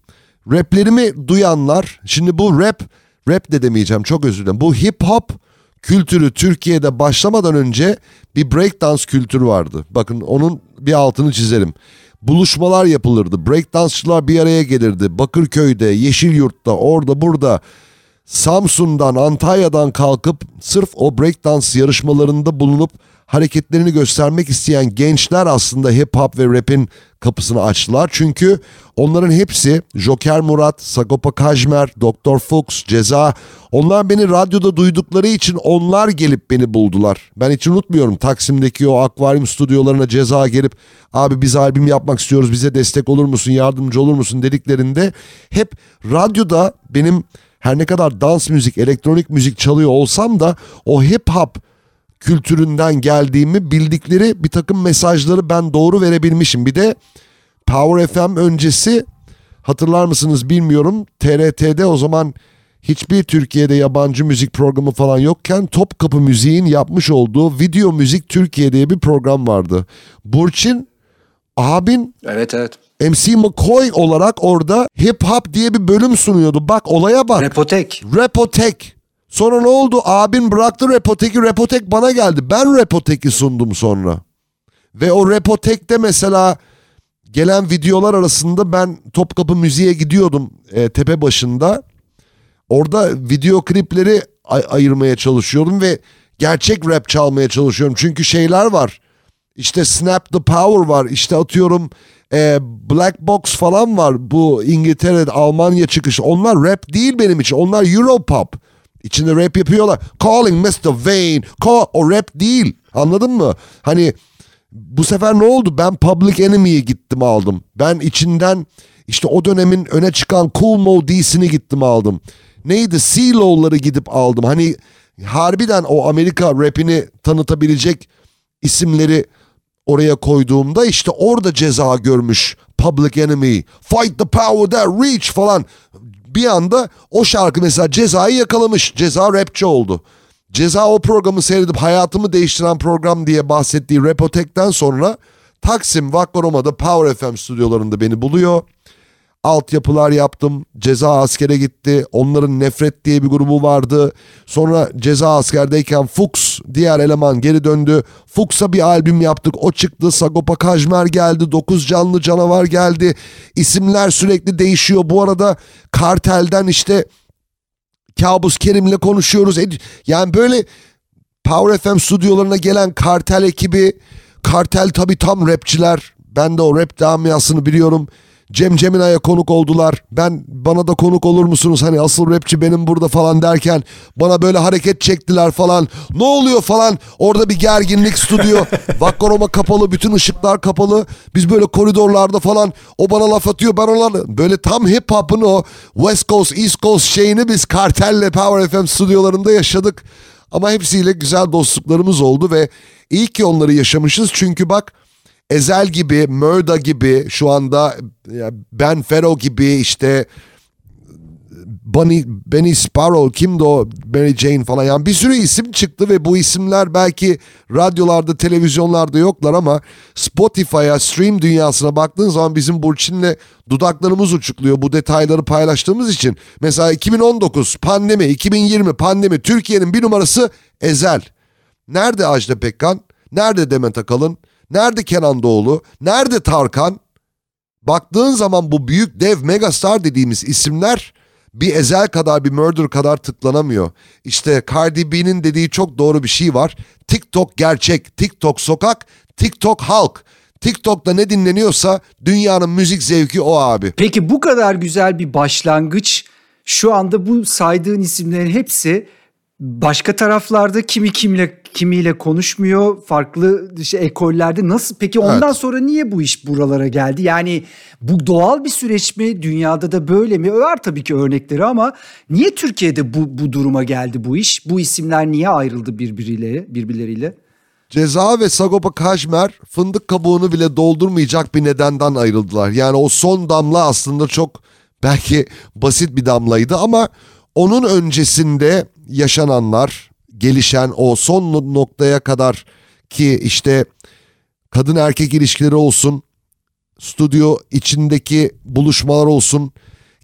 Raplerimi duyanlar şimdi bu rap rap de demeyeceğim çok özür dilerim. Bu hip hop kültürü Türkiye'de başlamadan önce bir breakdance kültürü vardı. Bakın onun bir altını çizelim buluşmalar yapılırdı. Breakdansçılar bir araya gelirdi. Bakırköy'de, Yeşilyurt'ta, orada burada Samsun'dan, Antalya'dan kalkıp sırf o breakdance yarışmalarında bulunup hareketlerini göstermek isteyen gençler aslında hip hop ve rap'in kapısını açtılar. Çünkü onların hepsi Joker Murat, Sagopa Kajmer, Doktor Fuchs, Ceza onlar beni radyoda duydukları için onlar gelip beni buldular. Ben hiç unutmuyorum Taksim'deki o akvaryum stüdyolarına Ceza gelip abi biz albüm yapmak istiyoruz bize destek olur musun yardımcı olur musun dediklerinde hep radyoda benim her ne kadar dans müzik, elektronik müzik çalıyor olsam da o hip hop kültüründen geldiğimi bildikleri bir takım mesajları ben doğru verebilmişim. Bir de Power FM öncesi hatırlar mısınız bilmiyorum TRT'de o zaman hiçbir Türkiye'de yabancı müzik programı falan yokken Topkapı Müziğin yapmış olduğu Video Müzik Türkiye diye bir program vardı. Burçin abin Evet evet. MC McCoy olarak orada hip hop diye bir bölüm sunuyordu. Bak olaya bak. Repotek. Repotek. Sonra ne oldu? Abin bıraktı Repotek'i. Repotek bana geldi. Ben Repotek'i sundum sonra. Ve o Repotek'te mesela gelen videolar arasında ben Topkapı Müziğe gidiyordum e, tepe başında. Orada video klipleri ay- ayırmaya çalışıyordum ve gerçek rap çalmaya çalışıyorum. Çünkü şeyler var. İşte Snap the Power var. İşte atıyorum e, Black Box falan var. Bu İngiltere, Almanya çıkışı. Onlar rap değil benim için. Onlar Europop. İçinde rap yapıyorlar. Calling Mr. Vane. Call, o rap değil. Anladın mı? Hani bu sefer ne oldu? Ben Public Enemy'ye gittim aldım. Ben içinden işte o dönemin öne çıkan Cool Mo D'sini gittim aldım. Neydi? CeeLo'ları gidip aldım. Hani harbiden o Amerika rapini tanıtabilecek isimleri oraya koyduğumda işte orada ceza görmüş Public Enemy, Fight the Power That Reach falan. Bir anda o şarkı mesela cezayı yakalamış. Ceza rapçi oldu. Ceza o programı seyredip hayatımı değiştiren program diye bahsettiği Repotek'ten sonra Taksim Vakkoroma'da Power FM stüdyolarında beni buluyor. Altyapılar yaptım. Ceza askere gitti. Onların Nefret diye bir grubu vardı. Sonra ceza askerdeyken Fuchs diğer eleman geri döndü. Fuchs'a bir albüm yaptık. O çıktı. Sagopa Kajmer geldi. Dokuz Canlı Canavar geldi. İsimler sürekli değişiyor. Bu arada kartelden işte Kabus Kerim'le konuşuyoruz. Yani böyle Power FM stüdyolarına gelen kartel ekibi, kartel tabi tam rapçiler. Ben de o rap camiasını biliyorum. Cem Cemina'ya konuk oldular. Ben bana da konuk olur musunuz? Hani asıl rapçi benim burada falan derken bana böyle hareket çektiler falan. Ne oluyor falan? Orada bir gerginlik stüdyo. <laughs> Vakkoroma kapalı, bütün ışıklar kapalı. Biz böyle koridorlarda falan o bana laf atıyor. Ben ona böyle tam hip hop'un o West Coast, East Coast şeyini biz kartelle Power FM stüdyolarında yaşadık. Ama hepsiyle güzel dostluklarımız oldu ve iyi ki onları yaşamışız. Çünkü bak Ezel gibi, Murda gibi şu anda Ben Fero gibi işte Bunny, Benny Sparrow kimdi o Mary Jane falan yani bir sürü isim çıktı ve bu isimler belki radyolarda televizyonlarda yoklar ama Spotify'a stream dünyasına baktığın zaman bizim Burçin'le dudaklarımız uçukluyor bu detayları paylaştığımız için. Mesela 2019 pandemi 2020 pandemi Türkiye'nin bir numarası Ezel. Nerede Ajda Pekkan? Nerede Demet Akalın? Nerede Kenan Doğulu? Nerede Tarkan? Baktığın zaman bu büyük dev megastar dediğimiz isimler bir ezel kadar bir murder kadar tıklanamıyor. İşte Cardi B'nin dediği çok doğru bir şey var. TikTok gerçek, TikTok sokak, TikTok halk. TikTok'ta ne dinleniyorsa dünyanın müzik zevki o abi. Peki bu kadar güzel bir başlangıç şu anda bu saydığın isimlerin hepsi başka taraflarda kimi kimle kimiyle konuşmuyor farklı işte ekollerde nasıl? Peki ondan evet. sonra niye bu iş buralara geldi? Yani bu doğal bir süreç mi? Dünyada da böyle mi? Var tabii ki örnekleri ama niye Türkiye'de bu bu duruma geldi bu iş? Bu isimler niye ayrıldı birbiriyle birbirleriyle? Ceza ve Sagopa Kajmer fındık kabuğunu bile doldurmayacak bir nedenden ayrıldılar. Yani o son damla aslında çok belki basit bir damlaydı ama onun öncesinde yaşananlar, gelişen o son noktaya kadar ki işte kadın erkek ilişkileri olsun, stüdyo içindeki buluşmalar olsun,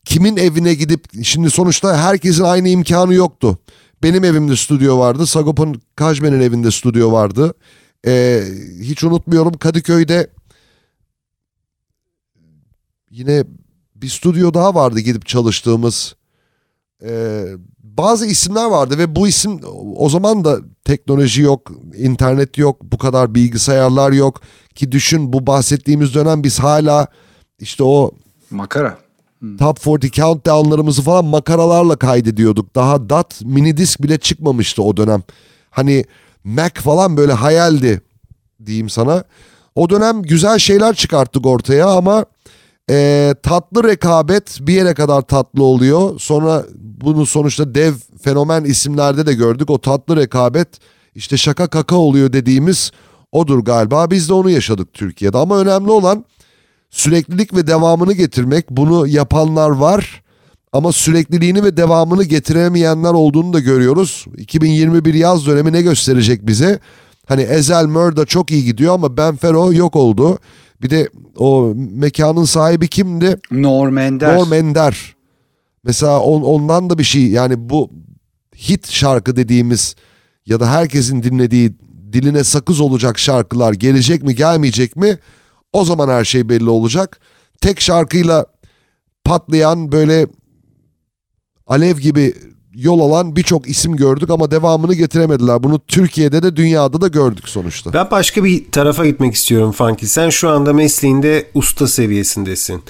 kimin evine gidip şimdi sonuçta herkesin aynı imkanı yoktu. Benim evimde stüdyo vardı. Sagopa'nın Kajmen'in evinde stüdyo vardı. Ee, hiç unutmuyorum Kadıköy'de yine bir stüdyo daha vardı gidip çalıştığımız. Ee, bazı isimler vardı ve bu isim o zaman da teknoloji yok, internet yok, bu kadar bilgisayarlar yok ki düşün bu bahsettiğimiz dönem biz hala işte o makara hmm. Top 40 countdown'larımızı falan makaralarla kaydediyorduk. Daha DAT mini disk bile çıkmamıştı o dönem. Hani Mac falan böyle hayaldi diyeyim sana. O dönem güzel şeyler çıkarttık ortaya ama e, tatlı rekabet bir yere kadar tatlı oluyor. Sonra bunu sonuçta dev fenomen isimlerde de gördük. O tatlı rekabet işte şaka kaka oluyor dediğimiz odur galiba. Biz de onu yaşadık Türkiye'de ama önemli olan süreklilik ve devamını getirmek. Bunu yapanlar var ama sürekliliğini ve devamını getiremeyenler olduğunu da görüyoruz. 2021 yaz dönemi ne gösterecek bize? Hani Ezel Murda çok iyi gidiyor ama Ben Fero yok oldu. Bir de o mekanın sahibi kimdi? Norm Ender. Norm Ender. Mesela on, ondan da bir şey yani bu hit şarkı dediğimiz ya da herkesin dinlediği diline sakız olacak şarkılar gelecek mi gelmeyecek mi o zaman her şey belli olacak. Tek şarkıyla patlayan böyle alev gibi yol alan birçok isim gördük ama devamını getiremediler. Bunu Türkiye'de de dünyada da gördük sonuçta. Ben başka bir tarafa gitmek istiyorum Funky. Sen şu anda mesleğinde usta seviyesindesin.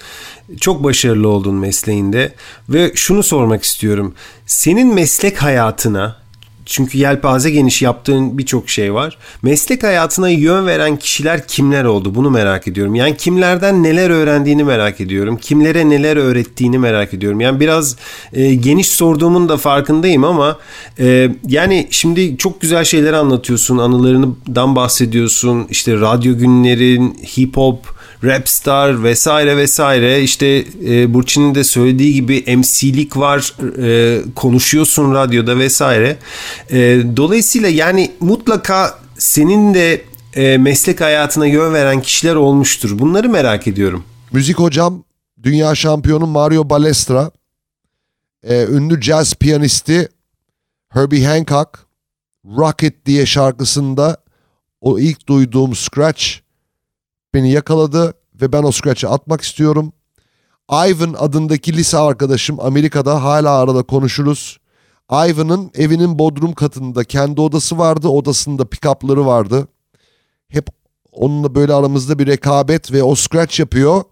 Çok başarılı oldun mesleğinde ve şunu sormak istiyorum. Senin meslek hayatına çünkü yelpaze geniş yaptığın birçok şey var. Meslek hayatına yön veren kişiler kimler oldu? Bunu merak ediyorum. Yani kimlerden neler öğrendiğini merak ediyorum. Kimlere neler öğrettiğini merak ediyorum. Yani biraz e, geniş sorduğumun da farkındayım ama e, yani şimdi çok güzel şeyler anlatıyorsun. Anılarından bahsediyorsun. İşte radyo günlerin, hip hop, Rapstar vesaire vesaire işte e, Burçin'in de söylediği gibi MC'lik var e, konuşuyorsun radyoda vesaire. E, dolayısıyla yani mutlaka senin de e, meslek hayatına yön veren kişiler olmuştur. Bunları merak ediyorum. Müzik hocam dünya şampiyonu Mario Balestra, e, ünlü jazz piyanisti Herbie Hancock, Rocket diye şarkısında o ilk duyduğum scratch beni yakaladı ve ben o scratch'ı atmak istiyorum. Ivan adındaki lise arkadaşım Amerika'da hala arada konuşuruz. Ivan'ın evinin bodrum katında kendi odası vardı. Odasında pick-up'ları vardı. Hep onunla böyle aramızda bir rekabet ve o scratch yapıyor.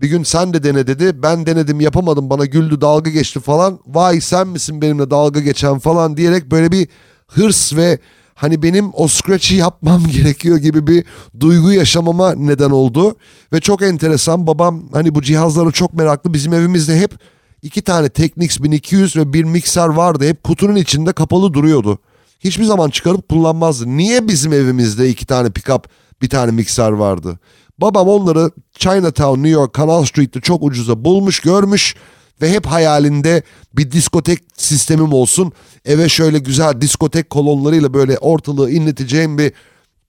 Bir gün sen de dene dedi. Ben denedim yapamadım bana güldü dalga geçti falan. Vay sen misin benimle dalga geçen falan diyerek böyle bir hırs ve hani benim o scratch'i yapmam <laughs> gerekiyor gibi bir duygu yaşamama neden oldu. Ve çok enteresan babam hani bu cihazlara çok meraklı. Bizim evimizde hep iki tane Technics 1200 ve bir mikser vardı. Hep kutunun içinde kapalı duruyordu. Hiçbir zaman çıkarıp kullanmazdı. Niye bizim evimizde iki tane pickup bir tane mikser vardı? Babam onları Chinatown, New York, Canal Street'te çok ucuza bulmuş, görmüş ve hep hayalinde bir diskotek sistemim olsun. Eve şöyle güzel diskotek kolonlarıyla böyle ortalığı inleteceğim bir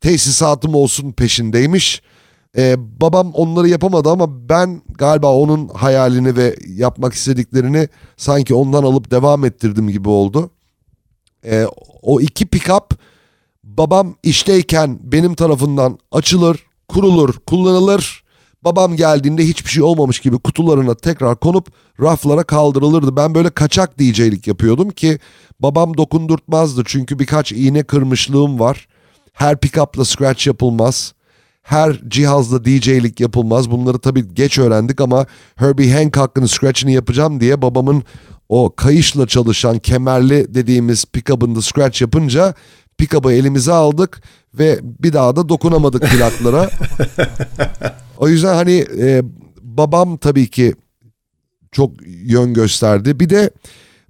tesisatım olsun peşindeymiş. Ee, babam onları yapamadı ama ben galiba onun hayalini ve yapmak istediklerini sanki ondan alıp devam ettirdim gibi oldu. Ee, o iki pick-up babam işteyken benim tarafından açılır, kurulur, kullanılır. Babam geldiğinde hiçbir şey olmamış gibi kutularına tekrar konup raflara kaldırılırdı. Ben böyle kaçak DJ'lik yapıyordum ki babam dokundurtmazdı. Çünkü birkaç iğne kırmışlığım var. Her pick-up'la scratch yapılmaz. Her cihazla DJ'lik yapılmaz. Bunları tabii geç öğrendik ama Herbie Hancock'ın scratch'ini yapacağım diye babamın o kayışla çalışan kemerli dediğimiz pick-up'ında scratch yapınca pick-up'ı elimize aldık ve bir daha da dokunamadık plaklara. <laughs> o yüzden hani e, babam tabii ki çok yön gösterdi. Bir de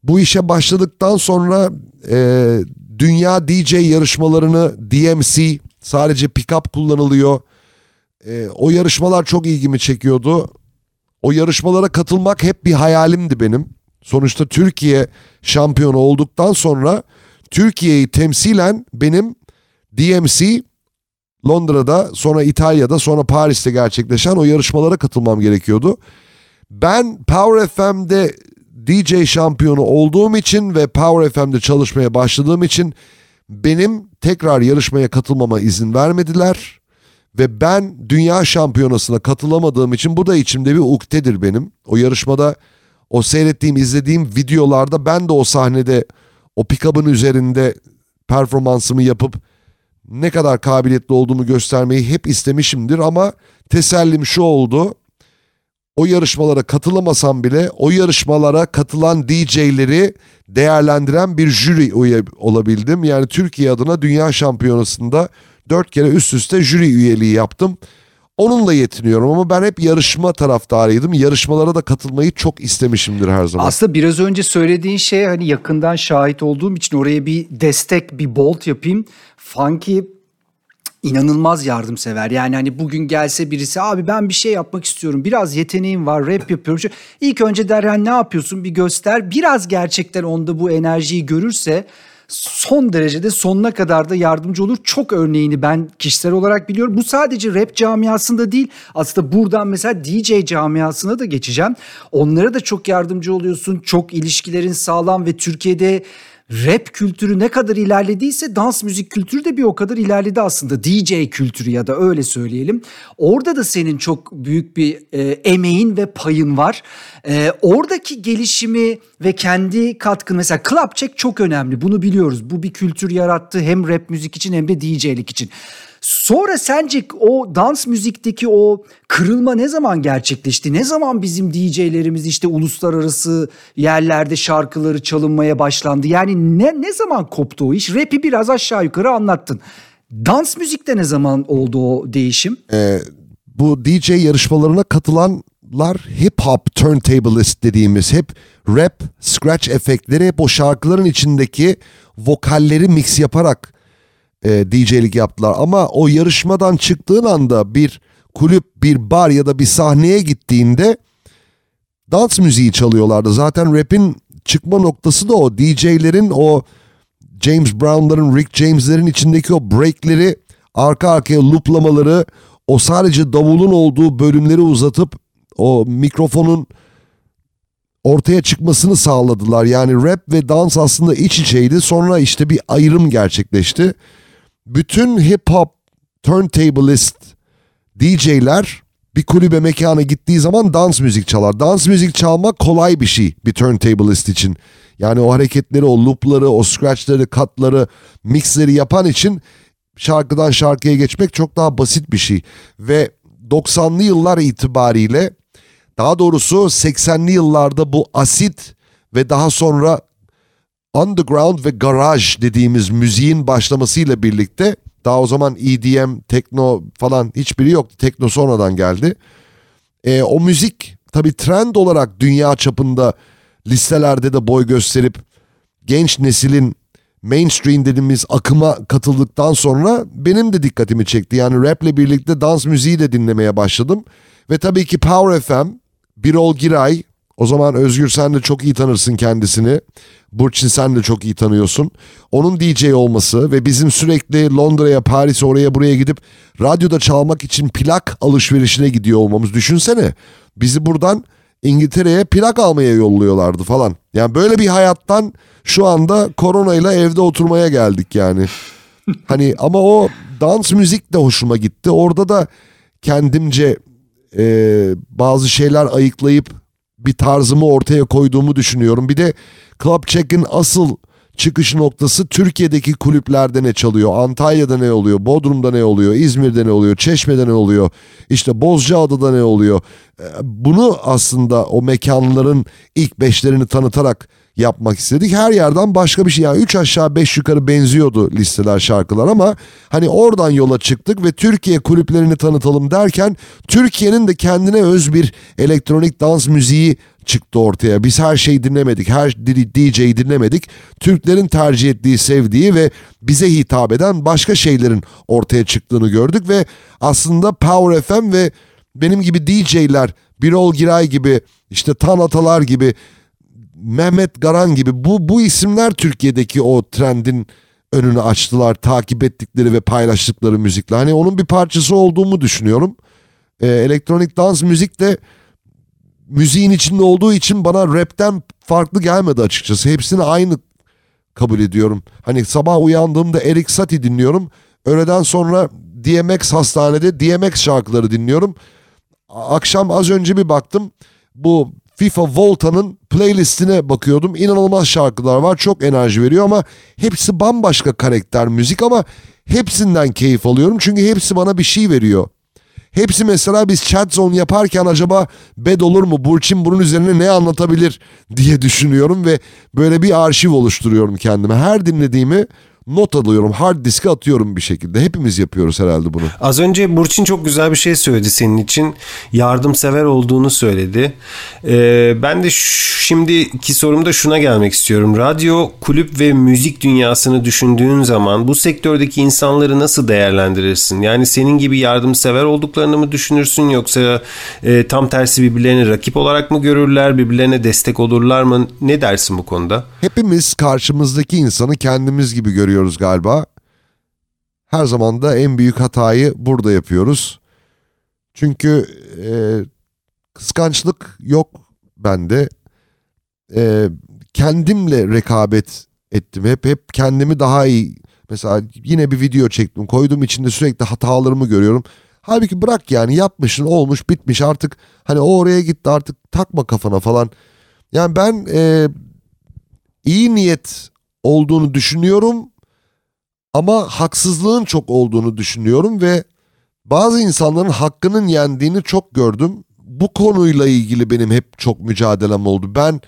bu işe başladıktan sonra e, dünya DJ yarışmalarını DMC sadece pick-up kullanılıyor. E, o yarışmalar çok ilgimi çekiyordu. O yarışmalara katılmak hep bir hayalimdi benim. Sonuçta Türkiye şampiyonu olduktan sonra Türkiye'yi temsilen benim DMC Londra'da sonra İtalya'da sonra Paris'te gerçekleşen o yarışmalara katılmam gerekiyordu. Ben Power FM'de DJ şampiyonu olduğum için ve Power FM'de çalışmaya başladığım için benim tekrar yarışmaya katılmama izin vermediler. Ve ben dünya şampiyonasına katılamadığım için bu da içimde bir uktedir benim. O yarışmada o seyrettiğim, izlediğim videolarda ben de o sahnede o pick-up'ın üzerinde performansımı yapıp ne kadar kabiliyetli olduğumu göstermeyi hep istemişimdir ama tesellim şu oldu. O yarışmalara katılamasam bile o yarışmalara katılan DJ'leri değerlendiren bir jüri olabildim. Yani Türkiye adına dünya şampiyonasında dört kere üst üste jüri üyeliği yaptım. Onunla yetiniyorum ama ben hep yarışma taraftarıydım. Yarışmalara da katılmayı çok istemişimdir her zaman. Aslında biraz önce söylediğin şey hani yakından şahit olduğum için oraya bir destek, bir bolt yapayım. Funky inanılmaz yardımsever. Yani hani bugün gelse birisi abi ben bir şey yapmak istiyorum. Biraz yeteneğim var rap yapıyorum. İlk önce der hani ne yapıyorsun bir göster. Biraz gerçekten onda bu enerjiyi görürse son derecede sonuna kadar da yardımcı olur. Çok örneğini ben kişisel olarak biliyorum. Bu sadece rap camiasında değil. Aslında buradan mesela DJ camiasına da geçeceğim. Onlara da çok yardımcı oluyorsun. Çok ilişkilerin sağlam ve Türkiye'de rap kültürü ne kadar ilerlediyse dans müzik kültürü de bir o kadar ilerledi aslında. DJ kültürü ya da öyle söyleyelim. Orada da senin çok büyük bir e, emeğin ve payın var. E, oradaki gelişimi ve kendi katkın mesela club check çok önemli. Bunu biliyoruz. Bu bir kültür yarattı hem rap müzik için hem de DJ'lik için. Sonra sence o dans müzikteki o kırılma ne zaman gerçekleşti? Ne zaman bizim DJ'lerimiz işte uluslararası yerlerde şarkıları çalınmaya başlandı? Yani ne ne zaman koptu o iş? Rap'i biraz aşağı yukarı anlattın. Dans müzikte ne zaman oldu o değişim? Ee, bu DJ yarışmalarına katılanlar hip hop turntablist dediğimiz hep rap, scratch efektleri hep o şarkıların içindeki vokalleri mix yaparak e, DJ'lik yaptılar. Ama o yarışmadan çıktığın anda bir kulüp, bir bar ya da bir sahneye gittiğinde dans müziği çalıyorlardı. Zaten rap'in çıkma noktası da o. DJ'lerin o James Brown'ların, Rick James'lerin içindeki o breakleri, arka arkaya looplamaları, o sadece davulun olduğu bölümleri uzatıp o mikrofonun ortaya çıkmasını sağladılar. Yani rap ve dans aslında iç içeydi. Sonra işte bir ayrım gerçekleşti bütün hip hop turntablist DJ'ler bir kulübe mekana gittiği zaman dans müzik çalar. Dans müzik çalmak kolay bir şey bir turntablist için. Yani o hareketleri, o loopları, o scratchları, katları, mixleri yapan için şarkıdan şarkıya geçmek çok daha basit bir şey. Ve 90'lı yıllar itibariyle daha doğrusu 80'li yıllarda bu asit ve daha sonra underground ve garage dediğimiz müziğin başlamasıyla birlikte daha o zaman EDM, tekno falan hiçbiri yoktu. Tekno sonradan geldi. E, o müzik tabii trend olarak dünya çapında listelerde de boy gösterip genç neslin mainstream dediğimiz akıma katıldıktan sonra benim de dikkatimi çekti. Yani raple birlikte dans müziği de dinlemeye başladım. Ve tabii ki Power FM, Birol Giray, o zaman Özgür sen de çok iyi tanırsın kendisini. Burçin sen de çok iyi tanıyorsun. Onun DJ olması ve bizim sürekli Londra'ya, Paris'e, oraya buraya gidip radyoda çalmak için plak alışverişine gidiyor olmamız. Düşünsene bizi buradan İngiltere'ye plak almaya yolluyorlardı falan. Yani böyle bir hayattan şu anda koronayla evde oturmaya geldik yani. hani ama o dans müzik de hoşuma gitti. Orada da kendimce e, bazı şeyler ayıklayıp bir tarzımı ortaya koyduğumu düşünüyorum. Bir de Club Check'in asıl çıkış noktası Türkiye'deki kulüplerde ne çalıyor? Antalya'da ne oluyor? Bodrum'da ne oluyor? İzmir'de ne oluyor? Çeşme'de ne oluyor? İşte Bozcaada'da ne oluyor? Ee, bunu aslında o mekanların ilk beşlerini tanıtarak yapmak istedik. Her yerden başka bir şey yani 3 aşağı 5 yukarı benziyordu listeler şarkılar ama hani oradan yola çıktık ve Türkiye kulüplerini tanıtalım derken Türkiye'nin de kendine öz bir elektronik dans müziği çıktı ortaya. Biz her şeyi dinlemedik, her DJ'yi dinlemedik. Türklerin tercih ettiği, sevdiği ve bize hitap eden başka şeylerin ortaya çıktığını gördük ve aslında Power FM ve benim gibi DJ'ler, Birol Giray gibi, işte Tan Atalar gibi Mehmet Garan gibi bu bu isimler Türkiye'deki o trendin önünü açtılar. Takip ettikleri ve paylaştıkları müzikle. Hani onun bir parçası olduğumu düşünüyorum. Ee, elektronik dans müzik de müziğin içinde olduğu için bana rapten farklı gelmedi açıkçası. Hepsini aynı kabul ediyorum. Hani sabah uyandığımda Erik Satie dinliyorum. Öğleden sonra DMX hastanede DMX şarkıları dinliyorum. Akşam az önce bir baktım. Bu FIFA Volta'nın playlistine bakıyordum. İnanılmaz şarkılar var. Çok enerji veriyor ama hepsi bambaşka karakter müzik ama hepsinden keyif alıyorum. Çünkü hepsi bana bir şey veriyor. Hepsi mesela biz chat zone yaparken acaba bed olur mu? Burçin bunun üzerine ne anlatabilir diye düşünüyorum ve böyle bir arşiv oluşturuyorum kendime. Her dinlediğimi not alıyorum. Hard diske atıyorum bir şekilde. Hepimiz yapıyoruz herhalde bunu. Az önce Burçin çok güzel bir şey söyledi senin için. Yardımsever olduğunu söyledi. Ee, ben de şimdiki sorumda şuna gelmek istiyorum. Radyo, kulüp ve müzik dünyasını düşündüğün zaman bu sektördeki insanları nasıl değerlendirirsin? Yani senin gibi yardımsever olduklarını mı düşünürsün yoksa e, tam tersi birbirlerini rakip olarak mı görürler? Birbirlerine destek olurlar mı? Ne dersin bu konuda? Hepimiz karşımızdaki insanı kendimiz gibi görüyoruz yapıyoruz galiba. Her zaman da en büyük hatayı burada yapıyoruz. Çünkü e, kıskançlık yok bende. E, kendimle rekabet ettim. Hep hep kendimi daha iyi mesela yine bir video çektim. Koydum içinde sürekli hatalarımı görüyorum. Halbuki bırak yani yapmışsın olmuş bitmiş artık hani o oraya gitti artık takma kafana falan. Yani ben e, iyi niyet olduğunu düşünüyorum ama haksızlığın çok olduğunu düşünüyorum ve bazı insanların hakkının yendiğini çok gördüm. Bu konuyla ilgili benim hep çok mücadelem oldu. Ben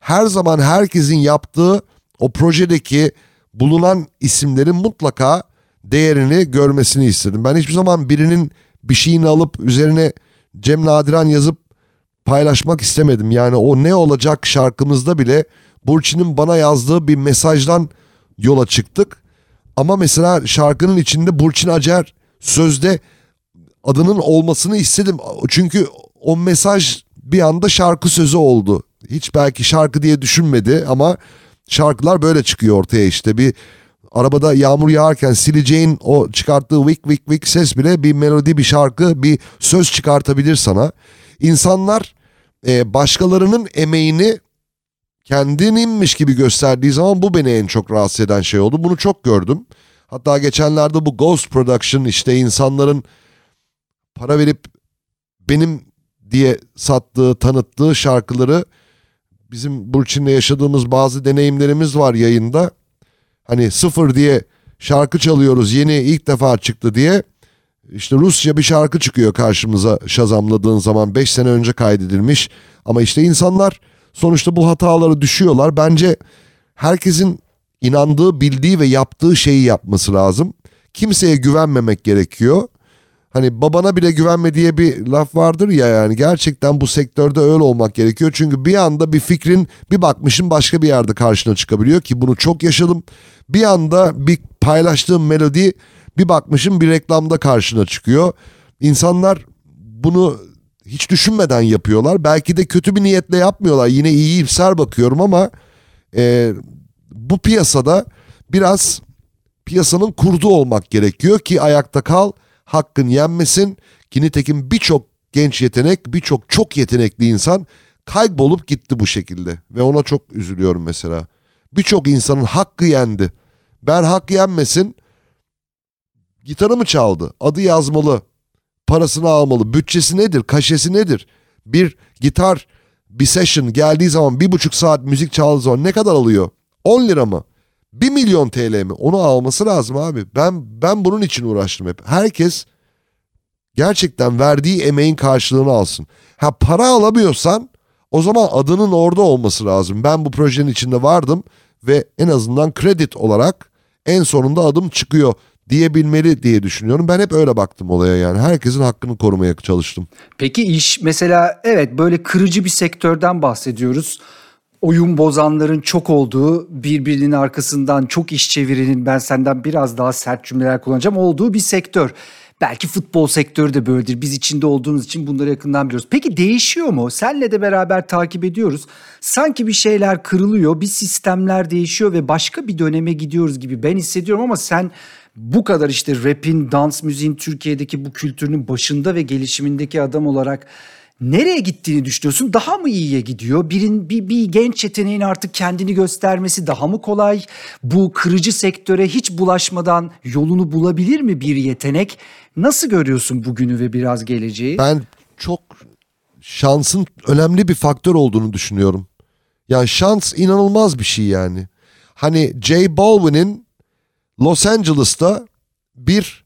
her zaman herkesin yaptığı o projedeki bulunan isimlerin mutlaka değerini görmesini istedim. Ben hiçbir zaman birinin bir şeyini alıp üzerine Cem Nadiran yazıp paylaşmak istemedim. Yani o ne olacak şarkımızda bile Burçin'in bana yazdığı bir mesajdan yola çıktık. Ama mesela şarkının içinde Burçin Acer sözde adının olmasını istedim. Çünkü o mesaj bir anda şarkı sözü oldu. Hiç belki şarkı diye düşünmedi ama şarkılar böyle çıkıyor ortaya işte. Bir arabada yağmur yağarken sileceğin o çıkarttığı vik vik vik ses bile bir melodi, bir şarkı, bir söz çıkartabilir sana. İnsanlar e, başkalarının emeğini kendininmiş gibi gösterdiği zaman bu beni en çok rahatsız eden şey oldu. Bunu çok gördüm. Hatta geçenlerde bu Ghost Production işte insanların para verip benim diye sattığı, tanıttığı şarkıları bizim Burçin'le yaşadığımız bazı deneyimlerimiz var yayında. Hani sıfır diye şarkı çalıyoruz yeni ilk defa çıktı diye. İşte Rusça bir şarkı çıkıyor karşımıza şazamladığın zaman 5 sene önce kaydedilmiş. Ama işte insanlar sonuçta bu hataları düşüyorlar. Bence herkesin inandığı, bildiği ve yaptığı şeyi yapması lazım. Kimseye güvenmemek gerekiyor. Hani babana bile güvenme diye bir laf vardır ya yani gerçekten bu sektörde öyle olmak gerekiyor. Çünkü bir anda bir fikrin bir bakmışın başka bir yerde karşına çıkabiliyor ki bunu çok yaşadım. Bir anda bir paylaştığım melodi bir bakmışım bir reklamda karşına çıkıyor. İnsanlar bunu hiç düşünmeden yapıyorlar. Belki de kötü bir niyetle yapmıyorlar. Yine iyi ipsar bakıyorum ama e, bu piyasada biraz piyasanın kurdu olmak gerekiyor ki ayakta kal hakkın yenmesin ki birçok genç yetenek, birçok çok yetenekli insan kaybolup gitti bu şekilde. Ve ona çok üzülüyorum mesela. Birçok insanın hakkı yendi. Ben hak yenmesin, gitarı mı çaldı, adı yazmalı, parasını almalı, bütçesi nedir, kaşesi nedir? Bir gitar, bir session geldiği zaman bir buçuk saat müzik çaldığı zaman ne kadar alıyor? 10 lira mı? 1 milyon TL mi? Onu alması lazım abi. Ben ben bunun için uğraştım hep. Herkes gerçekten verdiği emeğin karşılığını alsın. Ha para alamıyorsan o zaman adının orada olması lazım. Ben bu projenin içinde vardım ve en azından kredi olarak en sonunda adım çıkıyor diyebilmeli diye düşünüyorum. Ben hep öyle baktım olaya yani. Herkesin hakkını korumaya çalıştım. Peki iş mesela evet böyle kırıcı bir sektörden bahsediyoruz oyun bozanların çok olduğu, birbirinin arkasından çok iş çevirenin ben senden biraz daha sert cümleler kullanacağım olduğu bir sektör. Belki futbol sektörü de böyledir. Biz içinde olduğumuz için bunları yakından biliyoruz. Peki değişiyor mu? Senle de beraber takip ediyoruz. Sanki bir şeyler kırılıyor, bir sistemler değişiyor ve başka bir döneme gidiyoruz gibi ben hissediyorum ama sen bu kadar işte rap'in, dans müziğin Türkiye'deki bu kültürünün başında ve gelişimindeki adam olarak nereye gittiğini düşünüyorsun? Daha mı iyiye gidiyor? Birin, bir, bir genç yeteneğin artık kendini göstermesi daha mı kolay? Bu kırıcı sektöre hiç bulaşmadan yolunu bulabilir mi bir yetenek? Nasıl görüyorsun bugünü ve biraz geleceği? Ben çok şansın önemli bir faktör olduğunu düşünüyorum. Yani şans inanılmaz bir şey yani. Hani J Balvin'in Los Angeles'ta bir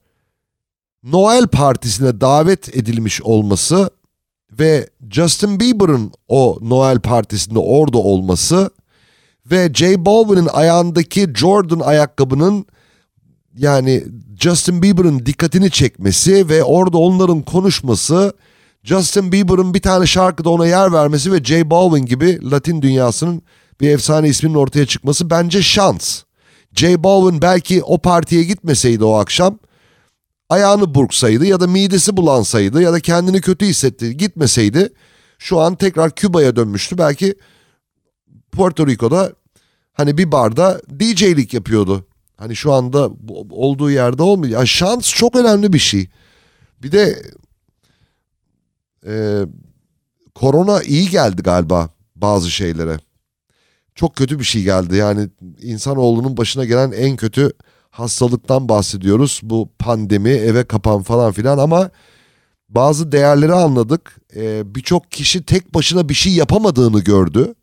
Noel partisine davet edilmiş olması ve Justin Bieber'ın o Noel partisinde orada olması ve J Balvin'in ayağındaki Jordan ayakkabının yani Justin Bieber'ın dikkatini çekmesi ve orada onların konuşması Justin Bieber'ın bir tane şarkıda ona yer vermesi ve J Balvin gibi Latin dünyasının bir efsane isminin ortaya çıkması bence şans. J Balvin belki o partiye gitmeseydi o akşam ayağını burksaydı ya da midesi bulansaydı ya da kendini kötü hissetti gitmeseydi şu an tekrar Küba'ya dönmüştü. Belki Puerto Rico'da hani bir barda DJ'lik yapıyordu. Hani şu anda olduğu yerde olmuyor. Yani şans çok önemli bir şey. Bir de e, korona iyi geldi galiba bazı şeylere. Çok kötü bir şey geldi. Yani insanoğlunun başına gelen en kötü hastalıktan bahsediyoruz. Bu pandemi, eve kapan falan filan ama bazı değerleri anladık. Ee, Birçok kişi tek başına bir şey yapamadığını gördü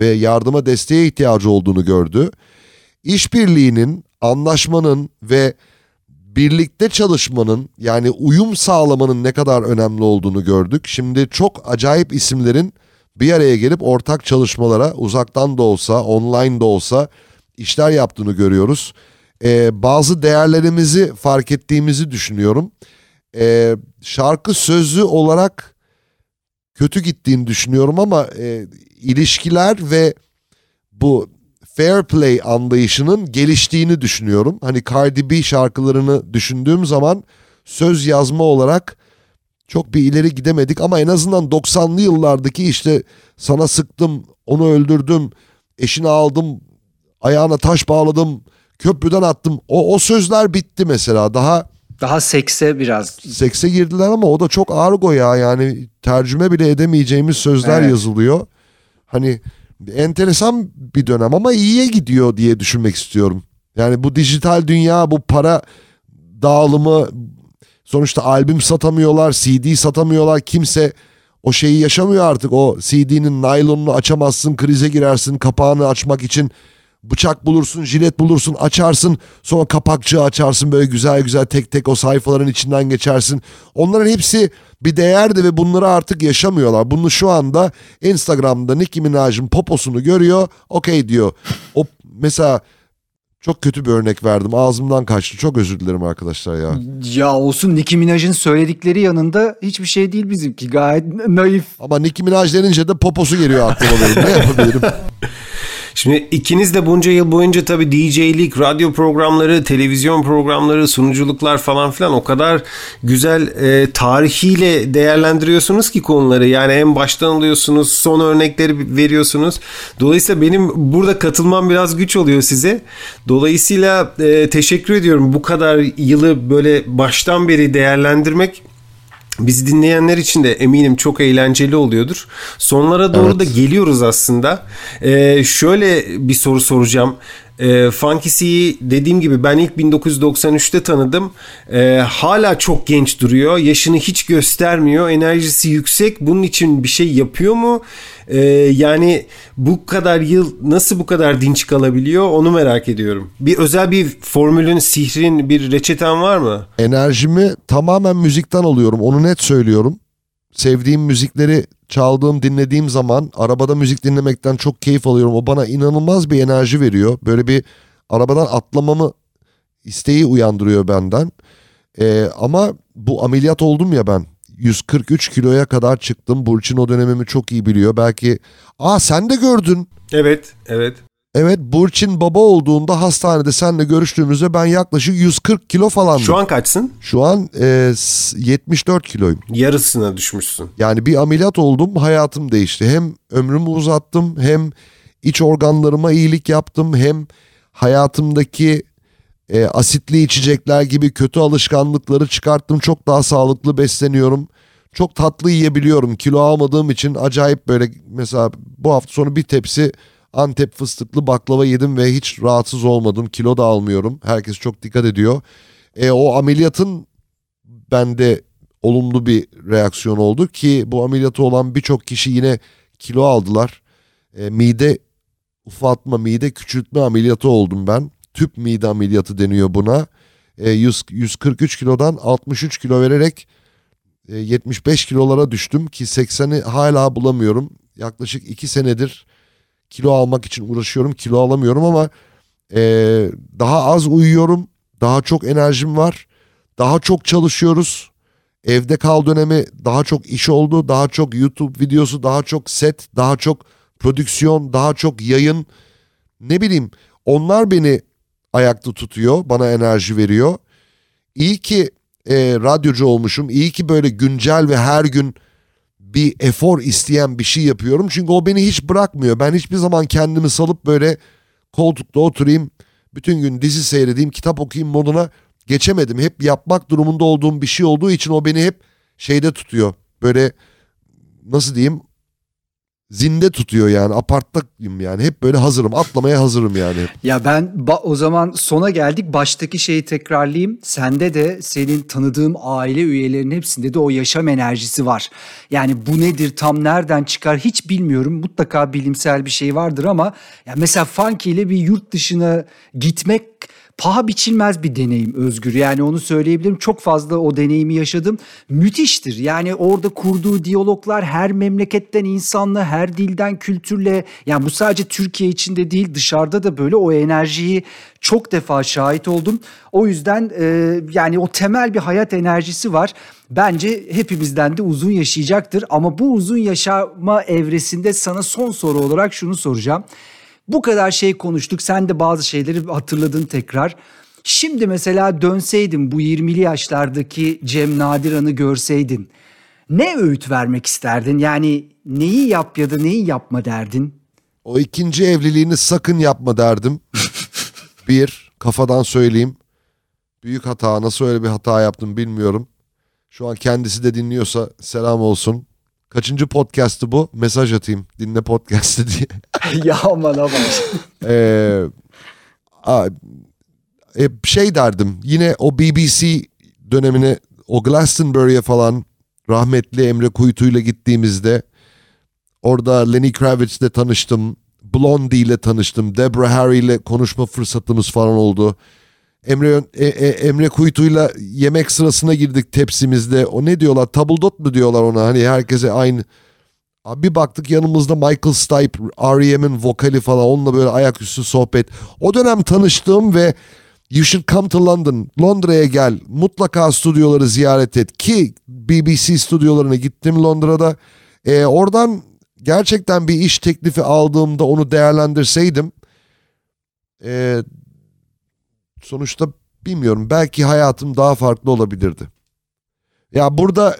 ve yardıma desteğe ihtiyacı olduğunu gördü. İşbirliğinin, anlaşmanın ve birlikte çalışmanın yani uyum sağlamanın ne kadar önemli olduğunu gördük. Şimdi çok acayip isimlerin bir araya gelip ortak çalışmalara uzaktan da olsa, online da olsa işler yaptığını görüyoruz. Ee, bazı değerlerimizi fark ettiğimizi düşünüyorum. Ee, şarkı sözü olarak kötü gittiğini düşünüyorum ama e, ilişkiler ve bu fair play anlayışının geliştiğini düşünüyorum. Hani Cardi B şarkılarını düşündüğüm zaman söz yazma olarak çok bir ileri gidemedik ama en azından 90'lı yıllardaki işte sana sıktım, onu öldürdüm, eşini aldım, ayağına taş bağladım, köprüden attım. O, o sözler bitti mesela. Daha daha sekse biraz. Sekse girdiler ama o da çok argo ya yani tercüme bile edemeyeceğimiz sözler evet. yazılıyor. Hani enteresan bir dönem ama iyiye gidiyor diye düşünmek istiyorum. Yani bu dijital dünya, bu para dağılımı sonuçta albüm satamıyorlar, CD satamıyorlar. Kimse o şeyi yaşamıyor artık. O CD'nin naylonunu açamazsın, krize girersin kapağını açmak için bıçak bulursun, jilet bulursun, açarsın. Sonra kapakçığı açarsın böyle güzel güzel tek tek o sayfaların içinden geçersin. Onların hepsi bir değerdi ve bunları artık yaşamıyorlar. Bunu şu anda Instagram'da Nicki Minaj'ın poposunu görüyor. Okey diyor. O mesela çok kötü bir örnek verdim. Ağzımdan kaçtı. Çok özür dilerim arkadaşlar ya. Ya olsun Nicki Minaj'ın söyledikleri yanında hiçbir şey değil bizimki. Gayet naif. Ama Nicki Minaj denince de poposu geliyor aklıma benim. Ne yapabilirim? <laughs> Şimdi ikiniz de bunca yıl boyunca tabii DJ'lik, radyo programları, televizyon programları, sunuculuklar falan filan o kadar güzel e, tarihiyle değerlendiriyorsunuz ki konuları. Yani en baştan alıyorsunuz, son örnekleri veriyorsunuz. Dolayısıyla benim burada katılmam biraz güç oluyor size. Dolayısıyla e, teşekkür ediyorum bu kadar yılı böyle baştan beri değerlendirmek Bizi dinleyenler için de eminim çok eğlenceli oluyordur. Sonlara doğru evet. da geliyoruz aslında. Ee, şöyle bir soru soracağım. E, Funky C'yi dediğim gibi ben ilk 1993'te tanıdım. E, hala çok genç duruyor. Yaşını hiç göstermiyor. Enerjisi yüksek. Bunun için bir şey yapıyor mu? E, yani bu kadar yıl nasıl bu kadar dinç kalabiliyor onu merak ediyorum. Bir özel bir formülün, sihrin, bir reçeten var mı? Enerjimi tamamen müzikten alıyorum. Onu net söylüyorum. Sevdiğim müzikleri çaldığım, dinlediğim zaman arabada müzik dinlemekten çok keyif alıyorum. O bana inanılmaz bir enerji veriyor. Böyle bir arabadan atlamamı isteği uyandırıyor benden. Ee, ama bu ameliyat oldum ya ben. 143 kiloya kadar çıktım. Burçin o dönemimi çok iyi biliyor. Belki aa sen de gördün. Evet, evet. Evet Burçin baba olduğunda hastanede seninle görüştüğümüzde ben yaklaşık 140 kilo falandım. Şu an kaçsın? Şu an e, 74 kiloyum. Yarısına düşmüşsün. Yani bir ameliyat oldum hayatım değişti. Hem ömrümü uzattım hem iç organlarıma iyilik yaptım hem hayatımdaki e, asitli içecekler gibi kötü alışkanlıkları çıkarttım. Çok daha sağlıklı besleniyorum. Çok tatlı yiyebiliyorum. Kilo almadığım için acayip böyle mesela bu hafta sonu bir tepsi Antep fıstıklı baklava yedim ve hiç rahatsız olmadım. Kilo da almıyorum. Herkes çok dikkat ediyor. E, o ameliyatın bende olumlu bir reaksiyon oldu ki bu ameliyatı olan birçok kişi yine kilo aldılar. E, mide ufaltma, mide küçültme ameliyatı oldum ben. Tüp mide ameliyatı deniyor buna. E, 100, 143 kilodan 63 kilo vererek e, 75 kilolara düştüm ki 80'i hala bulamıyorum. Yaklaşık 2 senedir kilo almak için uğraşıyorum. Kilo alamıyorum ama e, daha az uyuyorum. Daha çok enerjim var. Daha çok çalışıyoruz. Evde kal dönemi daha çok iş oldu. Daha çok YouTube videosu, daha çok set, daha çok prodüksiyon, daha çok yayın. Ne bileyim onlar beni ayakta tutuyor. Bana enerji veriyor. İyi ki e, radyocu olmuşum. İyi ki böyle güncel ve her gün bir efor isteyen bir şey yapıyorum. Çünkü o beni hiç bırakmıyor. Ben hiçbir zaman kendimi salıp böyle koltukta oturayım, bütün gün dizi seyredeyim, kitap okuyayım moduna geçemedim. Hep yapmak durumunda olduğum bir şey olduğu için o beni hep şeyde tutuyor. Böyle nasıl diyeyim zinde tutuyor yani aparttayım yani hep böyle hazırım atlamaya hazırım yani. Ya ben o zaman sona geldik baştaki şeyi tekrarlayayım. Sende de senin tanıdığım aile üyelerinin hepsinde de o yaşam enerjisi var. Yani bu nedir tam nereden çıkar hiç bilmiyorum. Mutlaka bilimsel bir şey vardır ama ya mesela Funky ile bir yurt dışına gitmek paha biçilmez bir deneyim Özgür. Yani onu söyleyebilirim. Çok fazla o deneyimi yaşadım. Müthiştir. Yani orada kurduğu diyaloglar her memleketten insanla, her dilden, kültürle. Yani bu sadece Türkiye içinde değil dışarıda da böyle o enerjiyi çok defa şahit oldum. O yüzden e, yani o temel bir hayat enerjisi var. Bence hepimizden de uzun yaşayacaktır. Ama bu uzun yaşama evresinde sana son soru olarak şunu soracağım. Bu kadar şey konuştuk. Sen de bazı şeyleri hatırladın tekrar. Şimdi mesela dönseydin bu 20'li yaşlardaki Cem Nadiran'ı görseydin ne öğüt vermek isterdin? Yani neyi yap ya da neyi yapma derdin? O ikinci evliliğini sakın yapma derdim. <laughs> bir, kafadan söyleyeyim. Büyük hata, nasıl öyle bir hata yaptım bilmiyorum. Şu an kendisi de dinliyorsa selam olsun. Kaçıncı podcast'ı bu? Mesaj atayım. Dinle podcast'ı diye. <laughs> ya aman aman. ee, e, şey derdim. Yine o BBC dönemine o Glastonbury'e falan rahmetli Emre Kuytu ile gittiğimizde orada Lenny Kravitz'le tanıştım. Blondie ile tanıştım. Deborah Harry ile konuşma fırsatımız falan oldu. Emre e, e, Emre Kuytu'yla yemek sırasına girdik tepsimizde. O ne diyorlar? Tabldot mu diyorlar ona? Hani herkese aynı. Abi bir baktık yanımızda Michael Stipe, R.E.M'in vokali falan onunla böyle ayaküstü sohbet. O dönem tanıştığım ve You should come to London. Londra'ya gel. Mutlaka stüdyoları ziyaret et. Ki BBC stüdyolarına gittim Londra'da. Ee, oradan gerçekten bir iş teklifi aldığımda onu değerlendirseydim e, sonuçta bilmiyorum belki hayatım daha farklı olabilirdi. Ya burada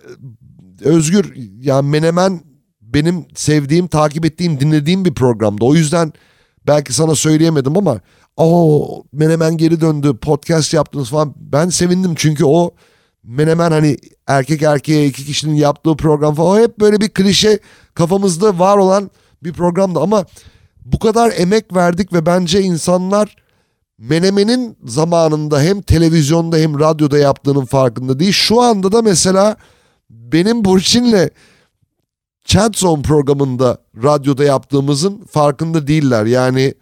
Özgür ya Menemen benim sevdiğim, takip ettiğim, dinlediğim bir programdı. O yüzden belki sana söyleyemedim ama o Menemen geri döndü, podcast yaptınız falan. Ben sevindim çünkü o Menemen hani erkek erkeğe iki kişinin yaptığı program falan o hep böyle bir klişe kafamızda var olan bir programdı ama bu kadar emek verdik ve bence insanlar Menemen'in zamanında hem televizyonda hem radyoda yaptığının farkında değil. Şu anda da mesela benim Burçin'le Chat Zone programında radyoda yaptığımızın farkında değiller. Yani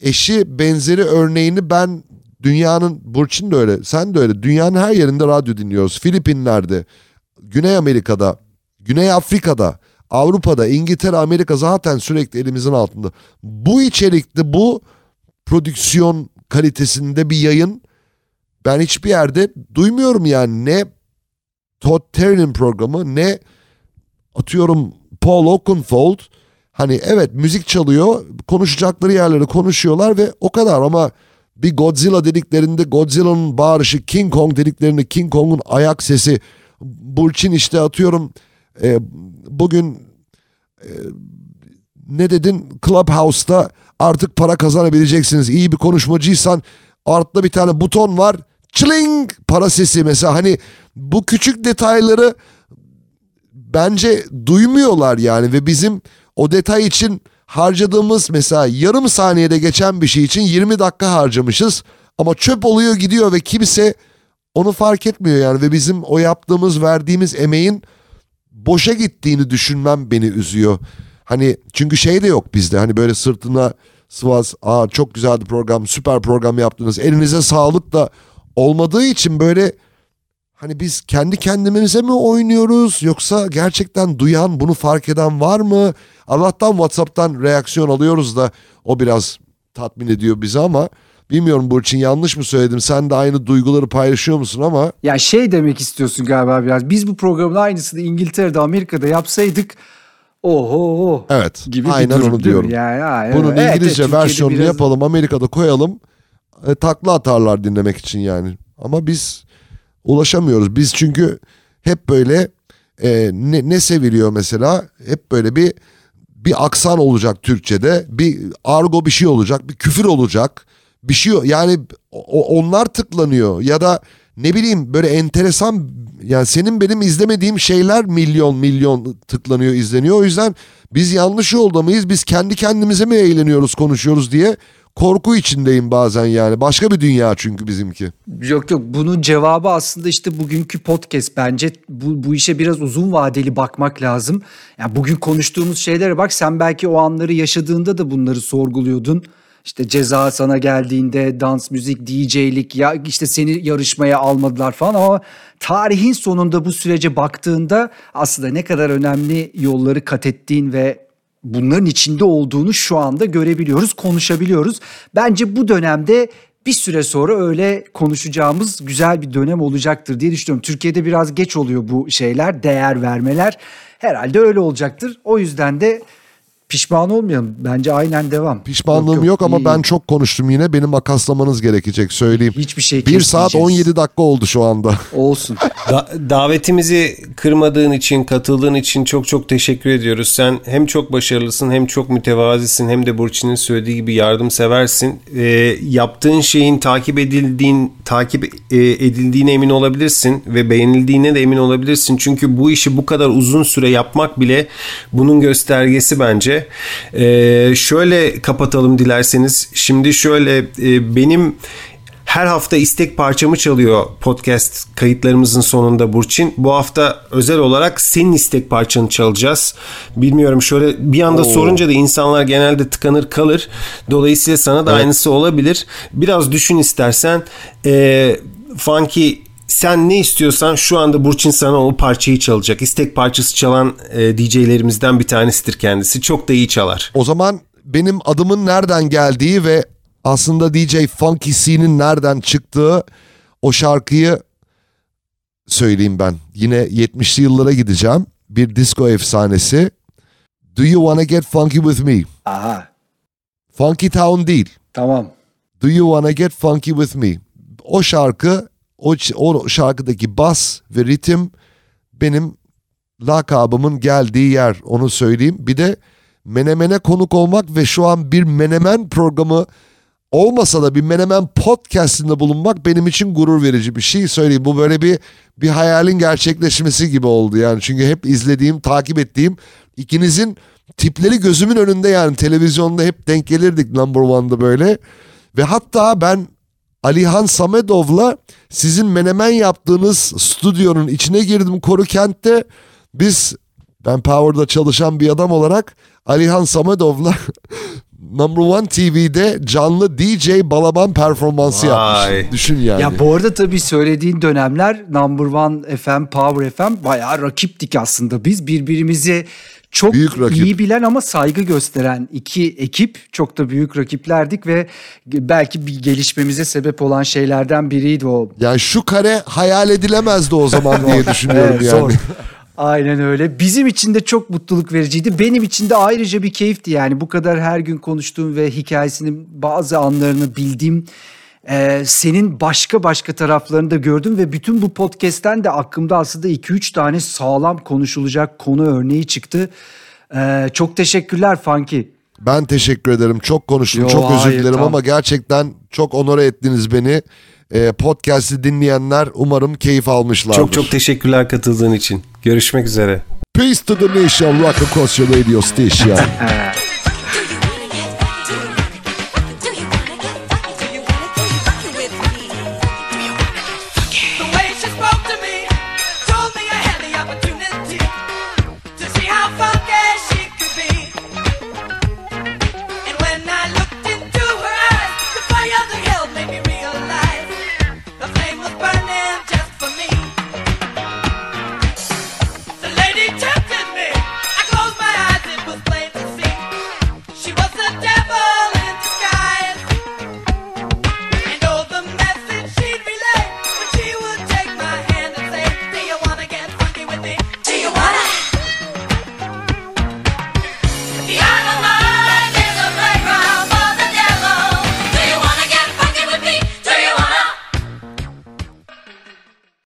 eşi benzeri örneğini ben dünyanın Burçin de öyle sen de öyle dünyanın her yerinde radyo dinliyoruz. Filipinler'de, Güney Amerika'da, Güney Afrika'da, Avrupa'da, İngiltere, Amerika zaten sürekli elimizin altında. Bu içerikte bu prodüksiyon kalitesinde bir yayın ben hiçbir yerde duymuyorum yani ne Todd Terry'nin programı ne atıyorum Paul Oakenfold hani evet müzik çalıyor konuşacakları yerleri konuşuyorlar ve o kadar ama bir Godzilla dediklerinde Godzilla'nın bağırışı King Kong dediklerinde King Kong'un ayak sesi Burçin işte atıyorum e, bugün e, ne dedin Clubhouse'da artık para kazanabileceksiniz. İyi bir konuşmacıysan altta bir tane buton var. Çling para sesi mesela hani bu küçük detayları bence duymuyorlar yani ve bizim o detay için harcadığımız mesela yarım saniyede geçen bir şey için 20 dakika harcamışız ama çöp oluyor gidiyor ve kimse onu fark etmiyor yani ve bizim o yaptığımız verdiğimiz emeğin boşa gittiğini düşünmem beni üzüyor. Hani çünkü şey de yok bizde hani böyle sırtına sıvaz aa çok güzeldi program süper program yaptınız elinize sağlık da olmadığı için böyle hani biz kendi kendimize mi oynuyoruz yoksa gerçekten duyan bunu fark eden var mı? Allah'tan Whatsapp'tan reaksiyon alıyoruz da o biraz tatmin ediyor bizi ama bilmiyorum Burçin yanlış mı söyledim sen de aynı duyguları paylaşıyor musun ama. Ya şey demek istiyorsun galiba biraz biz bu programın aynısını İngiltere'de Amerika'da yapsaydık Oho. Evet. Gibi aynen durum, onu diyorum. Yani, aynen. Bunun evet, İngilizce evet, versiyonunu biraz... yapalım Amerika'da koyalım. E, takla atarlar dinlemek için yani. Ama biz ulaşamıyoruz. Biz çünkü hep böyle e, ne, ne seviliyor mesela? Hep böyle bir bir aksan olacak Türkçe'de. Bir argo bir şey olacak. Bir küfür olacak. Bir şey yani o, onlar tıklanıyor ya da ne bileyim böyle enteresan yani senin benim izlemediğim şeyler milyon milyon tıklanıyor izleniyor. O yüzden biz yanlış yolda mıyız? Biz kendi kendimize mi eğleniyoruz konuşuyoruz diye korku içindeyim bazen yani. Başka bir dünya çünkü bizimki. Yok yok bunun cevabı aslında işte bugünkü podcast bence bu, bu işe biraz uzun vadeli bakmak lazım. Yani bugün konuştuğumuz şeylere bak sen belki o anları yaşadığında da bunları sorguluyordun. İşte ceza sana geldiğinde dans, müzik, DJ'lik ya işte seni yarışmaya almadılar falan ama tarihin sonunda bu sürece baktığında aslında ne kadar önemli yolları kat ettiğin ve bunların içinde olduğunu şu anda görebiliyoruz, konuşabiliyoruz. Bence bu dönemde bir süre sonra öyle konuşacağımız güzel bir dönem olacaktır diye düşünüyorum. Türkiye'de biraz geç oluyor bu şeyler, değer vermeler. Herhalde öyle olacaktır. O yüzden de Pişman olmayalım. Bence aynen devam. Pişmanlığım yok, yok, yok ama iyi. ben çok konuştum yine. Benim makaslamanız gerekecek söyleyeyim. Hiçbir şey 1 saat 17 dakika oldu şu anda. <laughs> Olsun. Da- davetimizi kırmadığın için, katıldığın için çok çok teşekkür ediyoruz. Sen hem çok başarılısın, hem çok mütevazisin, hem de Burçin'in söylediği gibi yardımseversin. E, yaptığın şeyin takip edildiğin, takip e, edildiğine emin olabilirsin ve beğenildiğine de emin olabilirsin. Çünkü bu işi bu kadar uzun süre yapmak bile bunun göstergesi bence. Ee, şöyle kapatalım dilerseniz. Şimdi şöyle e, benim her hafta istek parçamı çalıyor podcast kayıtlarımızın sonunda Burçin. Bu hafta özel olarak senin istek parçanı çalacağız. Bilmiyorum şöyle bir anda Oo. sorunca da insanlar genelde tıkanır kalır. Dolayısıyla sana da evet. aynısı olabilir. Biraz düşün istersen. E, funky sen ne istiyorsan şu anda Burçin sana o parçayı çalacak. İstek parçası çalan e, DJ'lerimizden bir tanesidir kendisi. Çok da iyi çalar. O zaman benim adımın nereden geldiği ve aslında DJ Funky C'nin nereden çıktığı o şarkıyı söyleyeyim ben. Yine 70'li yıllara gideceğim. Bir disco efsanesi. Do you wanna get funky with me? Aha. Funky Town değil. Tamam. Do you wanna get funky with me? O şarkı o, o şarkıdaki bas ve ritim benim lakabımın geldiği yer onu söyleyeyim. Bir de Menemen'e konuk olmak ve şu an bir Menemen programı olmasa da bir Menemen podcastinde bulunmak benim için gurur verici bir şey söyleyeyim. Bu böyle bir bir hayalin gerçekleşmesi gibi oldu yani. Çünkü hep izlediğim, takip ettiğim ikinizin tipleri gözümün önünde yani televizyonda hep denk gelirdik number one'da böyle. Ve hatta ben Alihan Samedov'la sizin menemen yaptığınız stüdyonun içine girdim Koru Kent'te. Biz ben Power'da çalışan bir adam olarak Alihan Samedov'la <laughs> Number One TV'de canlı DJ balaban performansı Vay. yapmış. Düşün yani. Ya bu arada tabii söylediğin dönemler Number One FM, Power FM bayağı rakiptik aslında. Biz birbirimizi çok büyük rakip. iyi bilen ama saygı gösteren iki ekip çok da büyük rakiplerdik ve belki bir gelişmemize sebep olan şeylerden biriydi o. Yani şu kare hayal edilemezdi o zaman diye <laughs> düşünüyorum evet, yani. Zor. Aynen öyle. Bizim için de çok mutluluk vericiydi. Benim için de ayrıca bir keyifti yani. Bu kadar her gün konuştuğum ve hikayesinin bazı anlarını bildiğim ee, senin başka başka taraflarını da gördüm ve bütün bu podcast'ten de aklımda aslında 2-3 tane sağlam konuşulacak konu örneği çıktı. Ee, çok teşekkürler Funky. Ben teşekkür ederim. Çok konuştum, Yo, çok özür dilerim tamam. ama gerçekten çok onore ettiniz beni. Ee, podcast'i dinleyenler umarım keyif almışlardır. Çok çok teşekkürler katıldığın için. Görüşmek üzere. Peace to the nation, rock across your radio station. <laughs>